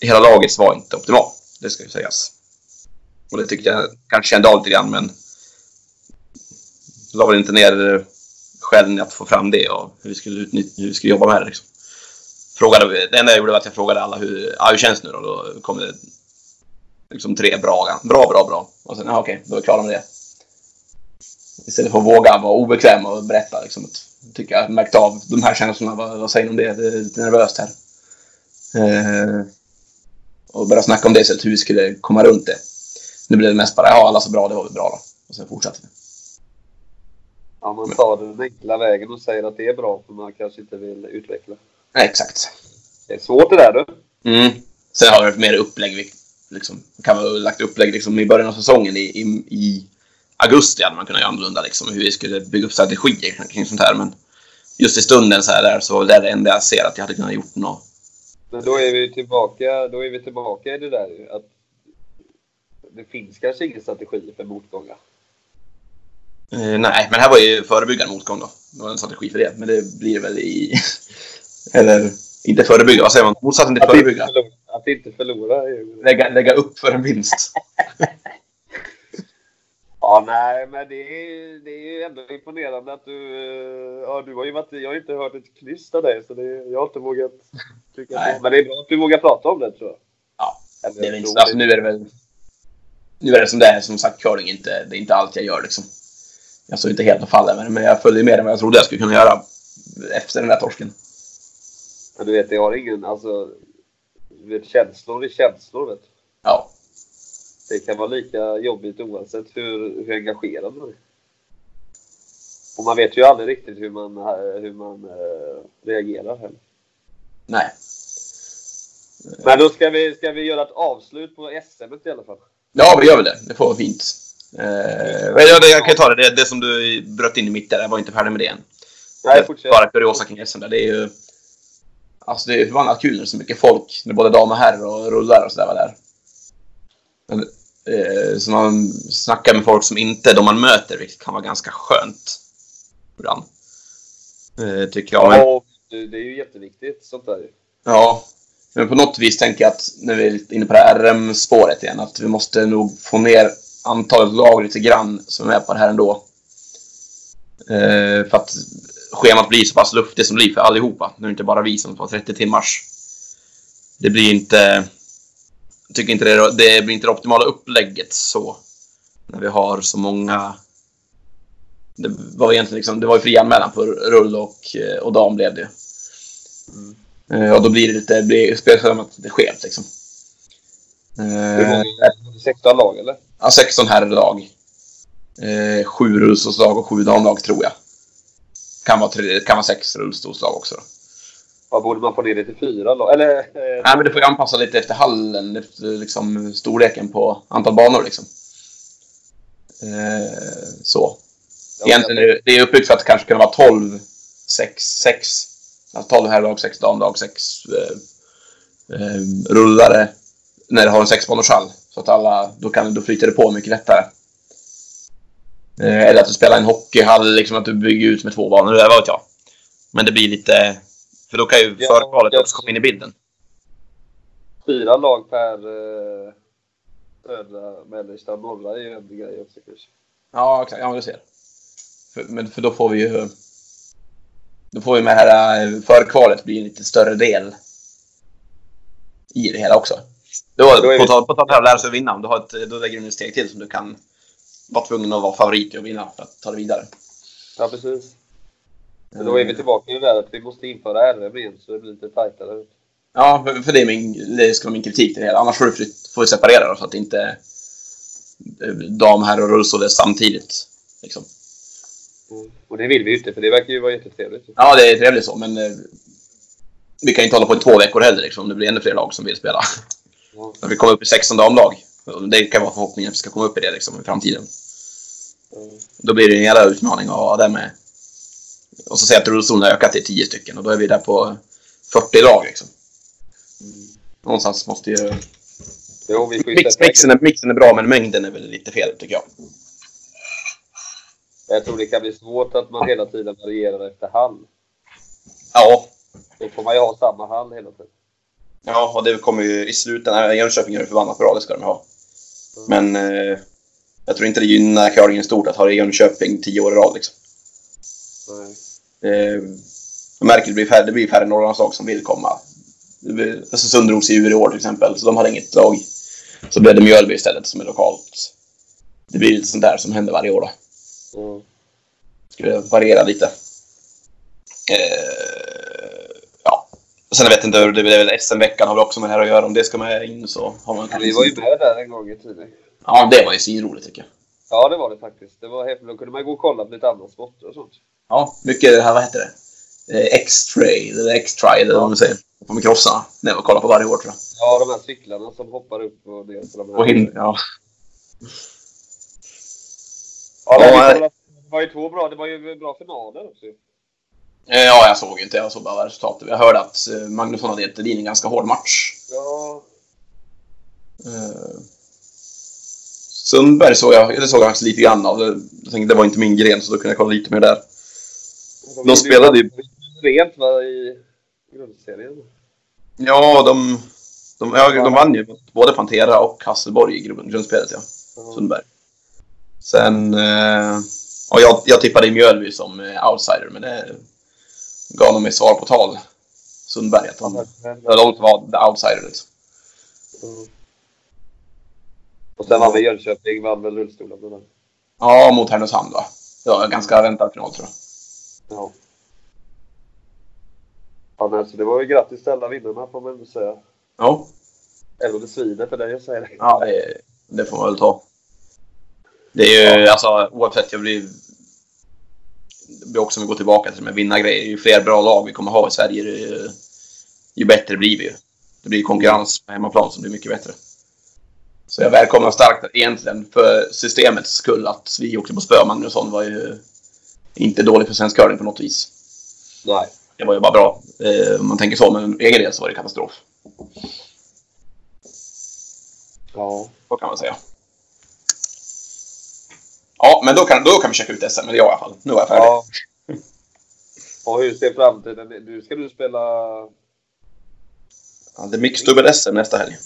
Speaker 1: hela laget var inte optimalt. Det ska ju sägas. Och det tyckte jag kanske kände av lite grann men la väl inte ner eh, skälen i att få fram det och hur vi skulle, utnyttja, hur vi skulle jobba med det. Liksom. Frågade, det enda jag gjorde var att jag frågade alla hur, ah, hur känns det nu då? Då kom det liksom tre bra, bra, bra, bra. Och sen, ja, okej, då är vi klara med det. Istället för att våga vara obekväm och berätta. Liksom, att, tycker jag märkt av de här känslorna. Vad, vad säger ni om det? Det är lite nervöst här. Eh, och börja snacka om det istället, hur vi skulle komma runt det. Nu blev det mest bara, ja alla så bra, det var väl bra då. Och sen fortsatte vi.
Speaker 2: Ja, man tar den enkla vägen och säger att det är bra för man kanske inte vill utveckla.
Speaker 1: Nej, exakt.
Speaker 2: Det är svårt det där du.
Speaker 1: Mm. Sen har det mer upplägg. Liksom, kan ha lagt upplägg liksom, i början av säsongen. I, i, I augusti hade man kunnat göra annorlunda. Liksom, hur vi skulle bygga upp strategier kring sånt här. Men just i stunden så här där, så var det det enda jag ser att jag hade kunnat gjort något.
Speaker 2: Men då är vi tillbaka, då är vi tillbaka i det där att det finns kanske ingen strategi för motgångar.
Speaker 1: Eh, nej, men här var ju förebyggande motgång då. Det var en strategi för det. Men det blir väl i... [LAUGHS] Eller inte förebygga, vad säger man? Motsatsen till
Speaker 2: Att inte
Speaker 1: förebygga.
Speaker 2: förlora, att inte förlora.
Speaker 1: Lägga, lägga upp för en vinst. [LAUGHS]
Speaker 2: Ja, nej, men det är, det är ändå imponerande att du... eh, Ja, du har ju varit, jag har inte hört ett knyst av dig, så det, jag har inte vågat tycka
Speaker 1: Nej.
Speaker 2: Men det är bra att du vågar prata om det, tror jag.
Speaker 1: Ja,
Speaker 2: Eller,
Speaker 1: Det är väl alltså, nu är det väl... Nu är det som det är. Som sagt, curling inte, det är inte allt jag gör liksom. Jag står inte helt och faller med det, men jag följer mer än vad jag trodde jag skulle kunna göra efter den där torsken.
Speaker 2: Men du vet, jag har ingen... Alltså, vet, känslor är känslor, vet du.
Speaker 1: Ja.
Speaker 2: Det kan vara lika jobbigt oavsett hur, hur engagerad man är. Och man vet ju aldrig riktigt hur man, eh, hur man eh, reagerar heller.
Speaker 1: Nej.
Speaker 2: Men då ska vi, ska vi göra ett avslut på SM i alla fall.
Speaker 1: Ja, vi gör väl det. Det får vara fint. Eh, men jag, jag kan ta det. det. Det som du bröt in i mitt där, jag var inte färdig med det än.
Speaker 2: Nej, fortsätt.
Speaker 1: Bara kuriosa kring SM där. Det är ju... Alltså det är förbannat kul när det är så mycket folk. När både dam och herr och rullar och sådär var där. Men, eh, så man snackar med folk som inte de man möter, vilket kan vara ganska skönt. Ibland. Eh, tycker jag.
Speaker 2: Ja, det, det är ju jätteviktigt sånt där.
Speaker 1: Ja, men på något vis tänker jag att när vi är inne på det här RM-spåret igen, att vi måste nog få ner antalet lag lite grann som är på det här ändå. Eh, för att schemat blir så pass luftigt som det blir för allihopa. Nu är det inte bara vi som tar 30 timmars. Det blir inte... Jag tycker inte det, det blir inte det optimala upplägget så. När vi har så många... Det var egentligen liksom, det var ju fri anmälan på rull och, eh, och dam blev det. Eh, Och då blir det lite, blir spelschemat lite skevt liksom.
Speaker 2: Hur
Speaker 1: Eh,
Speaker 2: många? 16 lag eller?
Speaker 1: Ja, 16 herrlag. Eh, sju rullstolslag och sju damlag tror jag. Kan vara, tre, kan vara sex rullstolslag också. Då.
Speaker 2: Vad borde man få ner det till fyra lag? Eller? Eh,
Speaker 1: Nej, men det får ju anpassa lite efter hallen, efter liksom, storleken på antal banor liksom. Eh, så. Egentligen är det, det är uppbyggt för att det kanske kunna vara 12, 6, 6. Alltså 12 herrlag, 6 damlag, 6 eh, eh, rullare. När du har en sexbanorshall. Så att alla, då, kan, då flyter det på mycket lättare. Eh, eller att du spelar en hockeyhall, liksom att du bygger ut med två banor, det vad vet jag. Men det blir lite... För då kan ju
Speaker 2: Ja,
Speaker 1: förkvalet också komma in i bilden.
Speaker 2: Fyra lag per eh, södra, mellersta och norra är ju en grej också kanske.
Speaker 1: Ja, exakt. Ja, men du ser. För, men för då får vi ju... Då får vi med det här eh, förkvalet bli en lite större del i det hela också. Då,
Speaker 2: Då
Speaker 1: på
Speaker 2: vi-
Speaker 1: tal på tal om att lära sig vinna, om du har ett, då lägger du ett steg till som du kan vara tvungen att vara favorit att vinna för att ta det vidare.
Speaker 2: Ja, precis. Men då är vi tillbaka i det där att vi måste införa RM igen så det blir lite tajtare.
Speaker 1: Ja, för, för det, är min, det ska vara min kritik till det hela. Annars får vi, får vi separera då, så att inte eh, dam, herr och rullstol samtidigt. Liksom.
Speaker 2: Mm. Och det vill vi ju inte för det verkar ju vara jättetrevligt.
Speaker 1: Ja, det är trevligt så, men eh, vi kan ju inte hålla på i två veckor heller liksom, om det blir ännu fler lag som vill spela. När vi kommer upp i 16 damlag. Det kan vara förhoppningen att vi ska komma upp i det liksom, i framtiden.
Speaker 2: Mm.
Speaker 1: Då blir det en jävla utmaning att ha det med. Och så säger jag att rullstolen har ökat till 10 stycken och då är vi där på 40 lag liksom. Någonstans måste ju...
Speaker 2: Jo, vi
Speaker 1: Mix, mixen, är, mixen är bra men mängden är väl lite fel tycker jag.
Speaker 2: Jag tror det kan bli svårt att man hela tiden varierar efter hall.
Speaker 1: Ja,
Speaker 2: Då får man ju ha samma hall hela tiden.
Speaker 1: Ja, och det kommer ju i slutändan. Jönköping gör det förbannat bra, det ska de ha. Men eh, jag tror inte det gynnar curlingen stort att ha det i Jönköping tio år i rad. Liksom.
Speaker 2: Nej.
Speaker 1: Eh, jag märker att det blir färre, det blir färre Norrlandslag som vill komma. Det blir- Östersund drog sig ur i år till exempel, så de hade inget lag. Så blev det Mjölby istället som är lokalt. Det blir lite sånt där som händer varje år då.
Speaker 2: Mm.
Speaker 1: Skulle variera lite. Eh, sen jag vet inte, det är väl SM-veckan har väl också med det här att göra. Om det ska med in så har man
Speaker 2: Vi var ju med där en gång i tiden.
Speaker 1: Ja, det var ju svinroligt tycker jag.
Speaker 2: Ja, det var det faktiskt. Det var häftigt. Då kunde man gå och kolla på lite andra sporter och sånt.
Speaker 1: Ja, mycket det här, vad heter det? Eh, X-tray, eller X-try, eller vad man säger. På med krossarna. Det var kolla på varje år tror jag.
Speaker 2: Ja, de här cyklarna som hoppar upp och ner. på de här-
Speaker 1: Och hin- ja.
Speaker 2: Ja, det,
Speaker 1: Ja,
Speaker 2: var,
Speaker 1: nej.
Speaker 2: det var ju två bra. Det var ju bra finaler också.
Speaker 1: Eh, ja, jag såg inte. Jag såg bara resultatet. Jag hörde att eh, Magnusson hade gett Edin en ganska hård match.
Speaker 2: Ja,
Speaker 1: Eh, Sundberg såg jag, det såg jag faktiskt lite grann av. Jag tänkte det var inte min gren, så då kunde jag kolla lite mer där.
Speaker 2: de,
Speaker 1: De spelade ju-
Speaker 2: rent va, i grundserien.
Speaker 1: Ja, de, de, ja, de vann ju mot både Pantera och Hasselborg i grund- grundspelet, ja.
Speaker 2: Ja.
Speaker 1: Sundberg. Sen... Och jag, jag tippade i Mjölby som outsider, men det gav de mig svar på tal. Sundberg, att de, de var the outsider liksom.
Speaker 2: Mm. Och sen vann vi Jönköping, vann väl rullstolen.
Speaker 1: Ja, mot Härnösand va? Det var en ganska väntad final tror jag.
Speaker 2: Ja. Ja, men alltså, det var ju grattis till alla vinnarna får man ändå säga.
Speaker 1: Ja,
Speaker 2: Även om det svider för dig att säga det.
Speaker 1: ja det, det får man väl ta. Det är ju, alltså oavsett, jag blir... Det också om vi går tillbaka till med vinnargrejer. Ju fler bra lag vi kommer ha i Sverige, ju, ju bättre blir vi ju. Det blir konkurrens på hemmaplan som blir mycket bättre. Så jag välkomnar starkt egentligen för systemets skull att vi åkte på spö. Magnusson var ju inte dålig för svensk curling på något vis.
Speaker 2: Nej.
Speaker 1: Det var ju bara bra. Eh, om man tänker så, men egen del så var det katastrof.
Speaker 2: Ja.
Speaker 1: Så kan man säga. Ja, men då kan, då kan vi checka ut SM, eller jag i alla fall. Nu är jag färdig.
Speaker 2: ja. Och hur ser framtiden ut? Nu ska du spela...
Speaker 1: Ja, det är mixdubbel-SM nästa helg.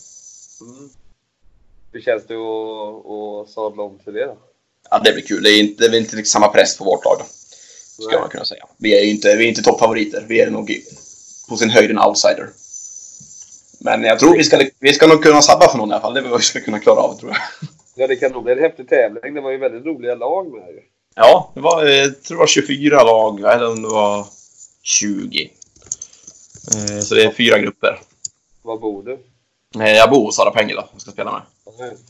Speaker 2: Mm. Hur känns det att, att sadla om till det då?
Speaker 1: Ja, det blir kul. Det är inte, det är inte liksom samma press på vårt lag då. Ska
Speaker 2: Nej.
Speaker 1: man kunna säga. Vi är ju inte, vi är inte toppfavoriter. Vi är nog på sin höjd en outsider. Men jag tror vi ska, vi ska nog kunna sabba för någon i alla fall. Det är vad vi ska kunna klara av tror jag.
Speaker 2: Ja, det kan nog bli en häftig tävling. Det var ju väldigt roliga lag med ju.
Speaker 1: Ja, det var, eh, jag tror det var 24 lag, eller om det var 20. Eh, Så det är fyra grupper.
Speaker 2: Var bor du?
Speaker 1: Eh, Jag bor hos Sara Pengila och ska spela med.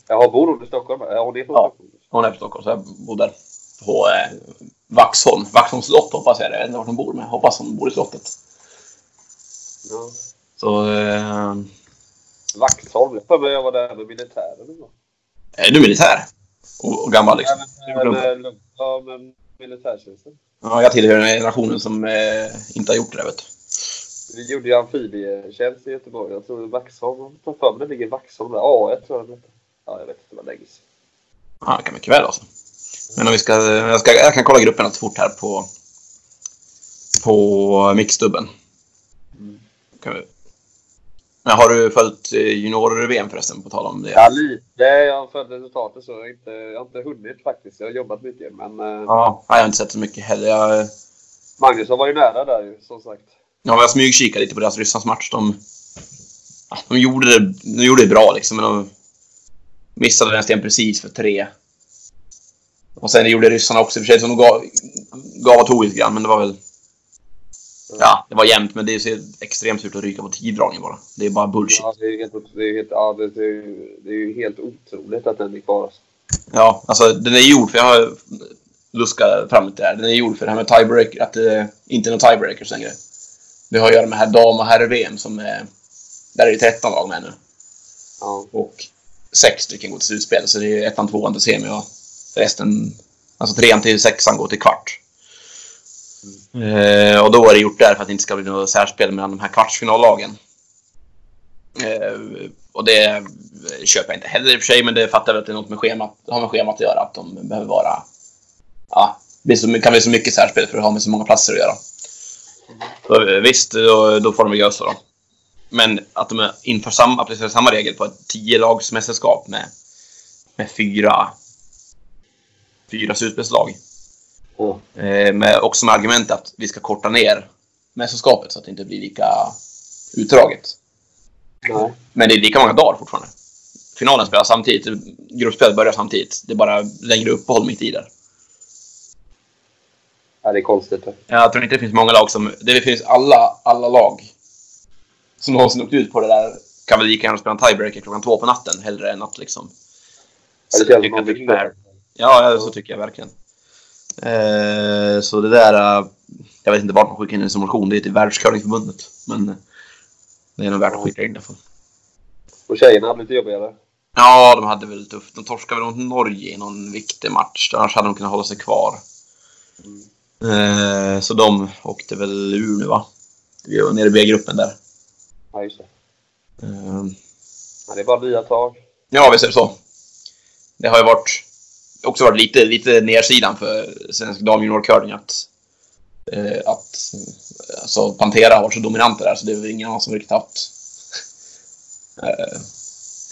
Speaker 2: Jaha, bor hon i Stockholm? Ja, hon är från
Speaker 1: Ja.
Speaker 2: Stockholm.
Speaker 1: Hon är från Stockholm, så jag bor där. På Vaxholm. Vaxholms slott hoppas jag det är. Jag vet inte vart hon bor, men jag hoppas hon bor i slottet.
Speaker 2: Ja.
Speaker 1: Så... Eh,
Speaker 2: Vaxholm. Jag jag var där med militären en gång.
Speaker 1: Är du militär? Och, och gammal liksom?
Speaker 2: Ja, men, ja, men militärtjänsten.
Speaker 1: Ja, jag tillhör den generationen som eh, inte har gjort det vet du.
Speaker 2: Vi gjorde ju amfibietjänst i Göteborg. Jag tror Vaxholm. Jag för mig det ligger Vaxholm där. A1 tror jag det. Ja, jag vet inte. Det var länge sedan.
Speaker 1: Ja, det kan mycket väl alltså. Men om vi ska, jag, ska, jag kan kolla gruppen lite fort här på, på mixdubben.
Speaker 2: Mm.
Speaker 1: Kan vi. Men har du följt eh, junior-VM förresten, på tal om det?
Speaker 2: Ja, lite. Jag har följt resultatet så jag har inte, jag har inte hunnit faktiskt. Jag har jobbat mycket. Men eh,
Speaker 1: Ja, jag har inte sett så mycket heller. Jag,
Speaker 2: Magnusson var ju nära där ju, som sagt.
Speaker 1: ja, jag smygkikade lite på deras Rysslands match. De, de, gjorde det, de gjorde det bra liksom, men de missade nästan precis för tre. Och sen gjorde ryssarna också i och för sig, så de gav, gav och tog lite grann, men det var väl... Ja, det var jämnt, men det är så extremt surt att ryka på tiddragning bara. Det är bara bullshit.
Speaker 2: Ja, det är ju helt, det är helt, ja, det, är det är helt otroligt att den är kvar. Alltså.
Speaker 1: Ja, alltså den är gjord för, jag har luskat fram lite där. Den är gjord för det här med tiebreaker, att det inte är någon tiebreakers längre. Det har att göra med här dam och herr-VM som är... Där är det 13 lag med nu.
Speaker 2: Ja.
Speaker 1: Och sex stycken går till slutspel, så det är ettan, tvåan till semi och resten... Alltså trean till sexan går till kvart. Eh, och då är det gjort där för att det inte ska bli något särspel mellan de här kvartsfinallagen. Eh, och det köper jag inte heller i och för sig, men det fattar väl att det är något med schemat, har med schemat att göra. Att de behöver vara... Ja, det kan bli så mycket särspel för att ha med så många platser att göra. Så, eh, visst, då, då får de väl göra så då. Men att de inför samma, applicerar samma regel på ett 10-lagsmästerskap med, med fyra, fyra slutspelslag.
Speaker 2: Ja.
Speaker 1: Eh, med, också med argument att vi ska korta ner mästerskapet så att det inte blir lika utdraget.
Speaker 2: Nej.
Speaker 1: Men det är lika många dagar fortfarande. Finalen spelas samtidigt, gruppspelet börjar samtidigt. Det är bara längre uppehåll mitt i där.
Speaker 2: Ja, det är konstigt.
Speaker 1: Jag tror inte det finns många lag som... Det finns alla, alla lag som någonsin åkt ut på det där kan väl lika gärna spela en tiebreaker klockan två på natten hellre än att liksom...
Speaker 2: Ja, det känns som
Speaker 1: är
Speaker 2: vill
Speaker 1: ja, så tycker jag verkligen. Eh, så det där... eh, jag vet inte vart man skickar in en som motion. Det är till Världscurlingförbundet. Men eh, det är nog värt att skicka in det. För.
Speaker 2: Och tjejerna hade lite jobbigare.
Speaker 1: Ja, de hade väl tufft. De torskade väl mot Norge i någon viktig match. Annars hade de kunnat hålla sig kvar. Eh, så de åkte väl ur nu, va? Vi var nere i B-gruppen där.
Speaker 2: Ja, just det.
Speaker 1: Eh,
Speaker 2: Ja, det är bara nya tag.
Speaker 1: Ja, visst är det så. Det har ju varit, också varit lite, lite nedsidan för svensk damjuniorcurling att, eh, att alltså, Pantera har varit så dominanta där så det är väl ingen annan som riktigt haft... Eh,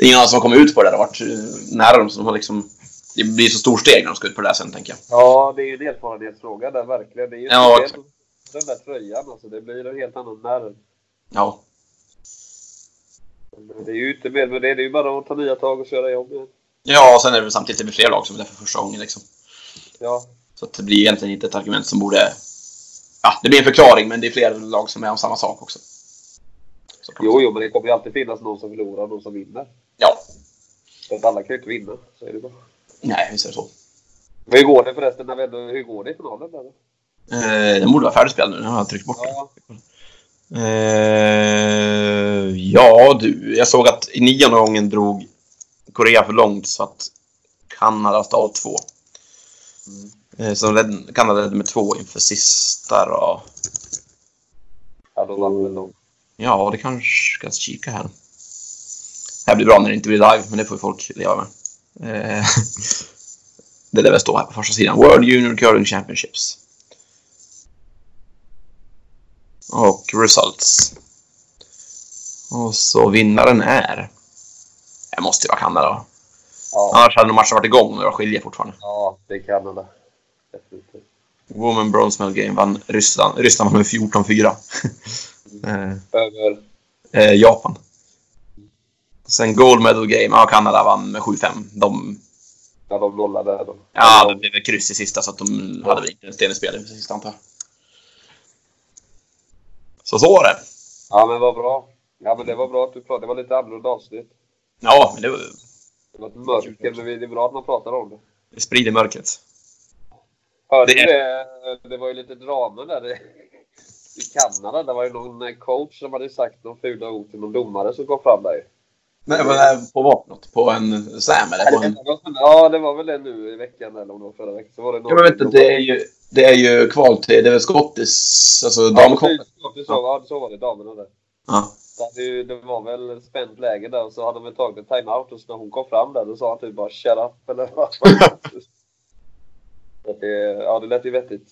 Speaker 1: ingen annan som har kommit ut på det där och varit eh, nära dem så de har liksom det blir så stor steg när de ska ut på det där sen, tänker jag.
Speaker 2: Ja, det är ju en erfarenhetsfråga där verkligen. Det är ju
Speaker 1: Ja,
Speaker 2: speciellt den där tröjan alltså. Det blir en helt annan nerv.
Speaker 1: Ja.
Speaker 2: Men Det är ju inte mer med det. Det är ju bara att ta nya tag och köra jobb igen.
Speaker 1: Ja, och sen är det väl samtidigt det blir fler lag som är där för första gången liksom.
Speaker 2: Ja,
Speaker 1: Så det blir egentligen inte ett argument som borde... Ja, det blir en förklaring, men det är fler lag som är om samma sak också. Så
Speaker 2: jo, jo, men det kommer ju alltid finnas någon som förlorar och någon som vinner.
Speaker 1: Ja.
Speaker 2: För att alla kan ju inte vinna. Så är det bara.
Speaker 1: Nej, visst är det så.
Speaker 2: Men hur går det förresten? När vi ändå, hur går det i finalen?
Speaker 1: Eh, den borde vara färdigspelad nu. Nu har jag tryckt bort
Speaker 2: Ja,
Speaker 1: den. Eh, ja, du. Jag såg att i nionde gången drog Korea för långt så att Kanada av två. Eh, så led, Kanada ledde med två inför sista då.
Speaker 2: ja då vann väl de.
Speaker 1: Ja, det kanske ska kika här. Det här blir bra när det inte blir live, men det får folk leva med. Eh, [LAUGHS] det lär väl stå här på första sidan. World Junior Curling Championships. Och results. Och så vinnaren är... Det måste ju vara Kanada.
Speaker 2: Ja,
Speaker 1: Annars hade nog matchen varit igång och jag skiljer fortfarande.
Speaker 2: ja, det är Kanada. Definitivt.
Speaker 1: Woman Bronze Medal Game vann Ryssland. Ryssland vann med 14-4. [LAUGHS] eh,
Speaker 2: Över.
Speaker 1: eh, Japan. Sen Gold Medal Game, ja Kanada vann med 7-5. De,
Speaker 2: Ja, de nollade. De.
Speaker 1: ja, det blev väl kryss i sista så att de hade väl inte en sten i spel i sista antar jag. Så så var det.
Speaker 2: Ja, men vad bra. Ja, men det var bra att du pratade. Det var lite annorlunda avsnitt.
Speaker 1: Ja, men det, var-
Speaker 2: Det var ett mörker, men det är bra att man pratar om det.
Speaker 1: det sprider mörkret.
Speaker 2: Hörde
Speaker 1: Det
Speaker 2: det? Det var ju lite drama där i, i Kanada. Det var ju någon coach som hade sagt någon fula ord till någon domare som kom fram där.
Speaker 1: Nej, det på vapnet? På en slam eller? På en...
Speaker 2: Ja, det var väl det nu i veckan eller om det var förra veckan. Så var det någon
Speaker 1: Ja, men det är ju, det är ju kval till, det är väl skottis, alltså
Speaker 2: Ja,
Speaker 1: damkval.
Speaker 2: ja, så var det. Damerna där.
Speaker 1: Ja.
Speaker 2: Ju, det var väl spänt läge där och så hade de väl tagit en timeout och så när hon kom fram där då sa han typ bara shut up eller vad [LAUGHS] det, Ja, det lät ju vettigt.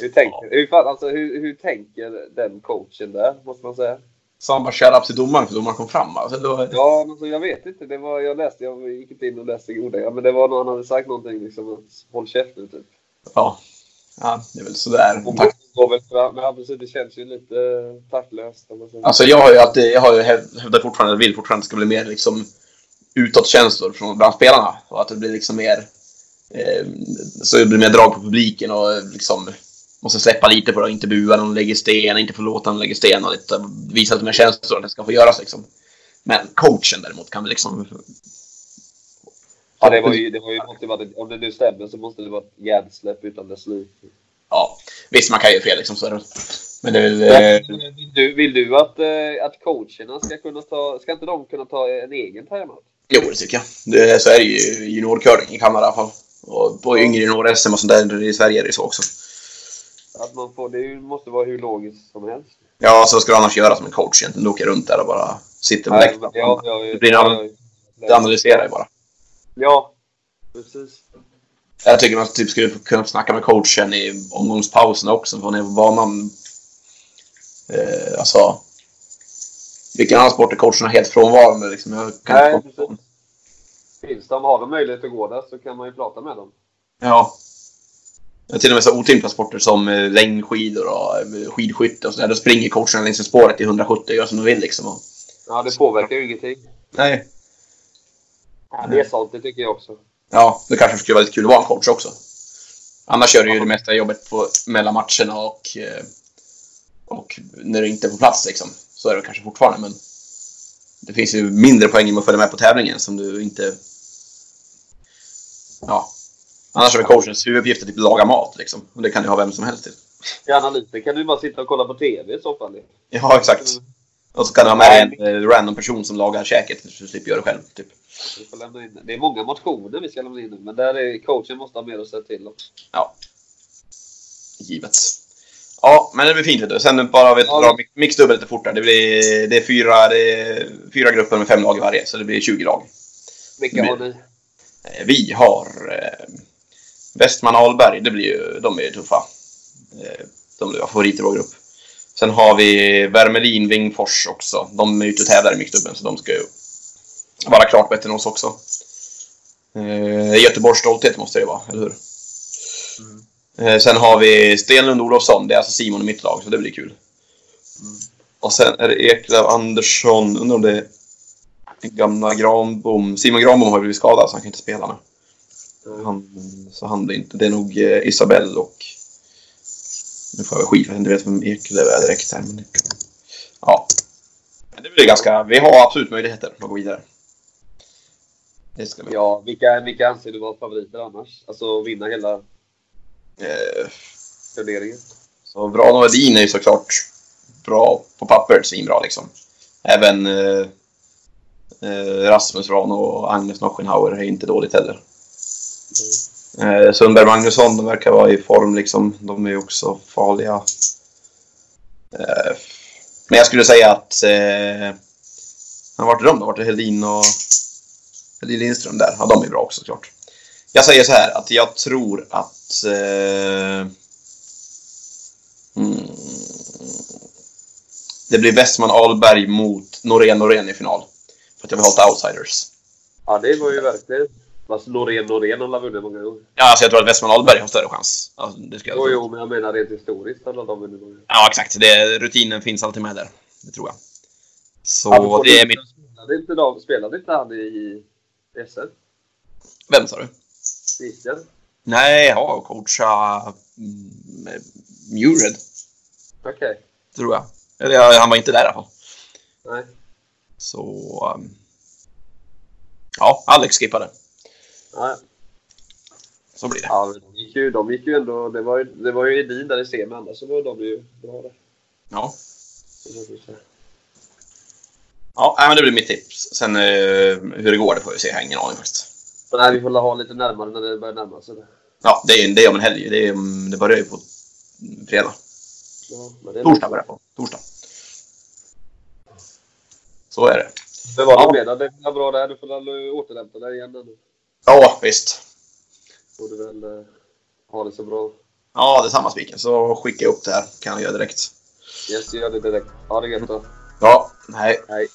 Speaker 2: Hur tänker, hur, alltså, hur, hur tänker den coachen där, måste man säga?
Speaker 1: Så han bara shut up till domaren för domaren kom fram. Alltså, då,
Speaker 2: Ja, alltså, jag vet inte. Det var, jag läste, jag gick inte in och läste ordagrant, men det var någon, han hade sagt någonting liksom att håll käft nu typ.
Speaker 1: ja. Ja, det är väl sådär. Tack.
Speaker 2: går väl fram, men ja, precis, det känns ju lite eh, taktlöst.
Speaker 1: Alltså jag har ju alltid, jag har ju häv- hävdat fortfarande, vill fortfarande ska bli mer liksom utåtkänslor från bland spelarna. Och att det blir liksom mer, eh, så det blir mer drag på publiken och eh, liksom måste släppa lite på det och inte bua de lägger sten, inte få låta när de lägger sten och lite visa lite mer känslor att det ska få göras liksom. Men coachen däremot kan väl liksom...
Speaker 2: Ja, det var ju, det var ju måste vara, om det nu stämmer så måste det vara ett hjärnsläpp utan dess like.
Speaker 1: Ja, visst man kan ju fel liksom så. Men det är väl... Eh,
Speaker 2: Vill du, vill du att, eh, att coacherna ska kunna ta, ska inte de kunna ta en egen timeout?
Speaker 1: jo, det tycker jag. Det, så är det ju i juniorcurling i Kanada i alla fall. Och på yngre junior-SM och sånt där i Sverige är det så också.
Speaker 2: Att man får, det måste vara hur logiskt som helst.
Speaker 1: Ja, så ska du annars göra som en coach egentligen. Du åker runt där och bara sitter på läktaren.
Speaker 2: ja, ja,
Speaker 1: analyserar ju bara.
Speaker 2: Ja, precis.
Speaker 1: Jag tycker man typ skulle kunna snacka med coachen i omgångspausen också. För när banan... Eh, alltså... Vilken annan sport är coacherna helt frånvarande? Liksom, jag kan
Speaker 2: Nej,
Speaker 1: inte komma på.
Speaker 2: Finns de, har de möjlighet att gå där så kan man ju prata med dem.
Speaker 1: Ja. Det är till och med så otympliga sporter som eh, längdskidor och eh, skidskytte och sådär. Då springer coacherna längs spåret i 170 och gör som de vill liksom. Och,
Speaker 2: Ja, det påverkar ju ingenting.
Speaker 1: nej.
Speaker 2: Ja, det är sant, det tycker jag också.
Speaker 1: Ja, det kanske skulle vara lite kul att vara en coach också. Annars gör du ju det mesta jobbet på, mellan matcherna och, eh, och när du inte är på plats liksom. Så är det kanske fortfarande, men det finns ju mindre poäng med att följa med på tävlingen som du inte... Ja. Annars är väl coachens huvuduppgift att typ laga mat liksom. Och det kan ju ha vem som helst till.
Speaker 2: I analysen kan du bara sitta och kolla på TV i så fall.
Speaker 1: Ja, exakt. Och så kan du ha med en eh, random person som lagar käket så du slipper göra det själv. Typ.
Speaker 2: Vi får lämna in. Det är många motioner vi ska lämna in nu, men där är coachen måste ha mer att säga till om.
Speaker 1: Ja. Givet. Ja, men det blir fint vet du. Sen bara vi
Speaker 2: Ja.
Speaker 1: drar mixdubbel lite fortare. Det, blir, det, är fyra, det är fyra grupper med fem lag i varje, så det blir 20 lag.
Speaker 2: Vilka
Speaker 1: Men-
Speaker 2: har ni?
Speaker 1: Eh, Vi har eh, Westman Alberg, det blir ju, de är ju tuffa. Eh, de blir favoriter i vår grupp. Sen har vi Värmelin Wingfors också. De är ute och tävlar i mixdubbeln, så de ska ju vara klart bättre än oss också. Eh, Göteborgs stolthet måste det vara, eller hur? Eh, sen har vi Stenlund Olofsson. Det är alltså Simon i mitt lag, så det blir kul. Och sen är det Eklöf Andersson. Undrar om det är gamla Granbom. Simon Granbom har ju blivit skadad, så han kan inte spela nu. Han, så han blir inte... Det är nog eh, Isabell och... Nu får jag skit, jag inte vet vem Eklöf är direkt här. Men... Ja. Men det blir ganska... Vi har absolut möjligheter att gå vidare. Det ska vi.
Speaker 2: Ja, vilka, vilka anser du vara favoriter annars? Alltså vinna hela
Speaker 1: Eh,
Speaker 2: turneringen?
Speaker 1: Så Vrano Edin är ju såklart bra på pappret, svinbra liksom. Även eh, eh, Rasmus Vrano och Agnes Nochenhauer är inte dåligt heller. Eh, Sundberg Magnusson, de verkar vara i form liksom. De är ju också farliga. Eh, men jag skulle säga att... Eh, vart är de då? Vart är Helin och Helin Lindström där? Ja, de är bra också såklart. Jag säger så här att jag tror att... Eh, mm, det blir Westman Ahlberg mot Norén Norén i final. För att jag vill ha lite outsiders.
Speaker 2: Ja, det var ju verkligen... Fast Norén Norén har vunnit många gånger.
Speaker 1: Ja, alltså jag tror att Westman Ahlberg har större chans. Alltså, det ska jag
Speaker 2: Jo, jo, men jag menar rent historiskt har de vunnit många gånger.
Speaker 1: Ja, exakt. Det, rutinen finns alltid med där. Det tror jag. Så
Speaker 2: Apropå
Speaker 1: det är mitt...
Speaker 2: Spelade inte, de, spelade inte han i SM?
Speaker 1: Vem sa du?
Speaker 2: Christian?
Speaker 1: Nej, jag har coachat mm, Mured,
Speaker 2: Okej.
Speaker 1: tror jag. Eller ja, han var inte där i alla fall.
Speaker 2: Nej.
Speaker 1: Så... um, Ja, Alex skippade.
Speaker 2: Ja,
Speaker 1: Så blir det.
Speaker 2: ja men de gick ju, de gick ju ändå... Det var ju, det var ju Edin där i semin, annars så var de ju bra där.
Speaker 1: Ja. Ja, nej, men det blir mitt tips. Sen eh, hur det går, det får vi se. Jag har ingen aning faktiskt.
Speaker 2: Men nej, vi får ha lite närmare när det börjar närma sig. det.
Speaker 1: Ja, det är, det är om en helg. Det, är, det börjar ju på fredag.
Speaker 2: Ja, men det är
Speaker 1: Torsdag börjar det på. Torsdag. Så är det.
Speaker 2: Men vad
Speaker 1: Ja.
Speaker 2: du menar, det är bra där. Du får väl återhämta dig igen nu.
Speaker 1: Ja, visst.
Speaker 2: Du väl eh, ha det så bra.
Speaker 1: Ja, det är samma spiken. Så skicka upp det här. Kan jag göra direkt.
Speaker 2: Yes, gör det direkt. Ha det gött då.
Speaker 1: Ja, nej.
Speaker 2: Hej.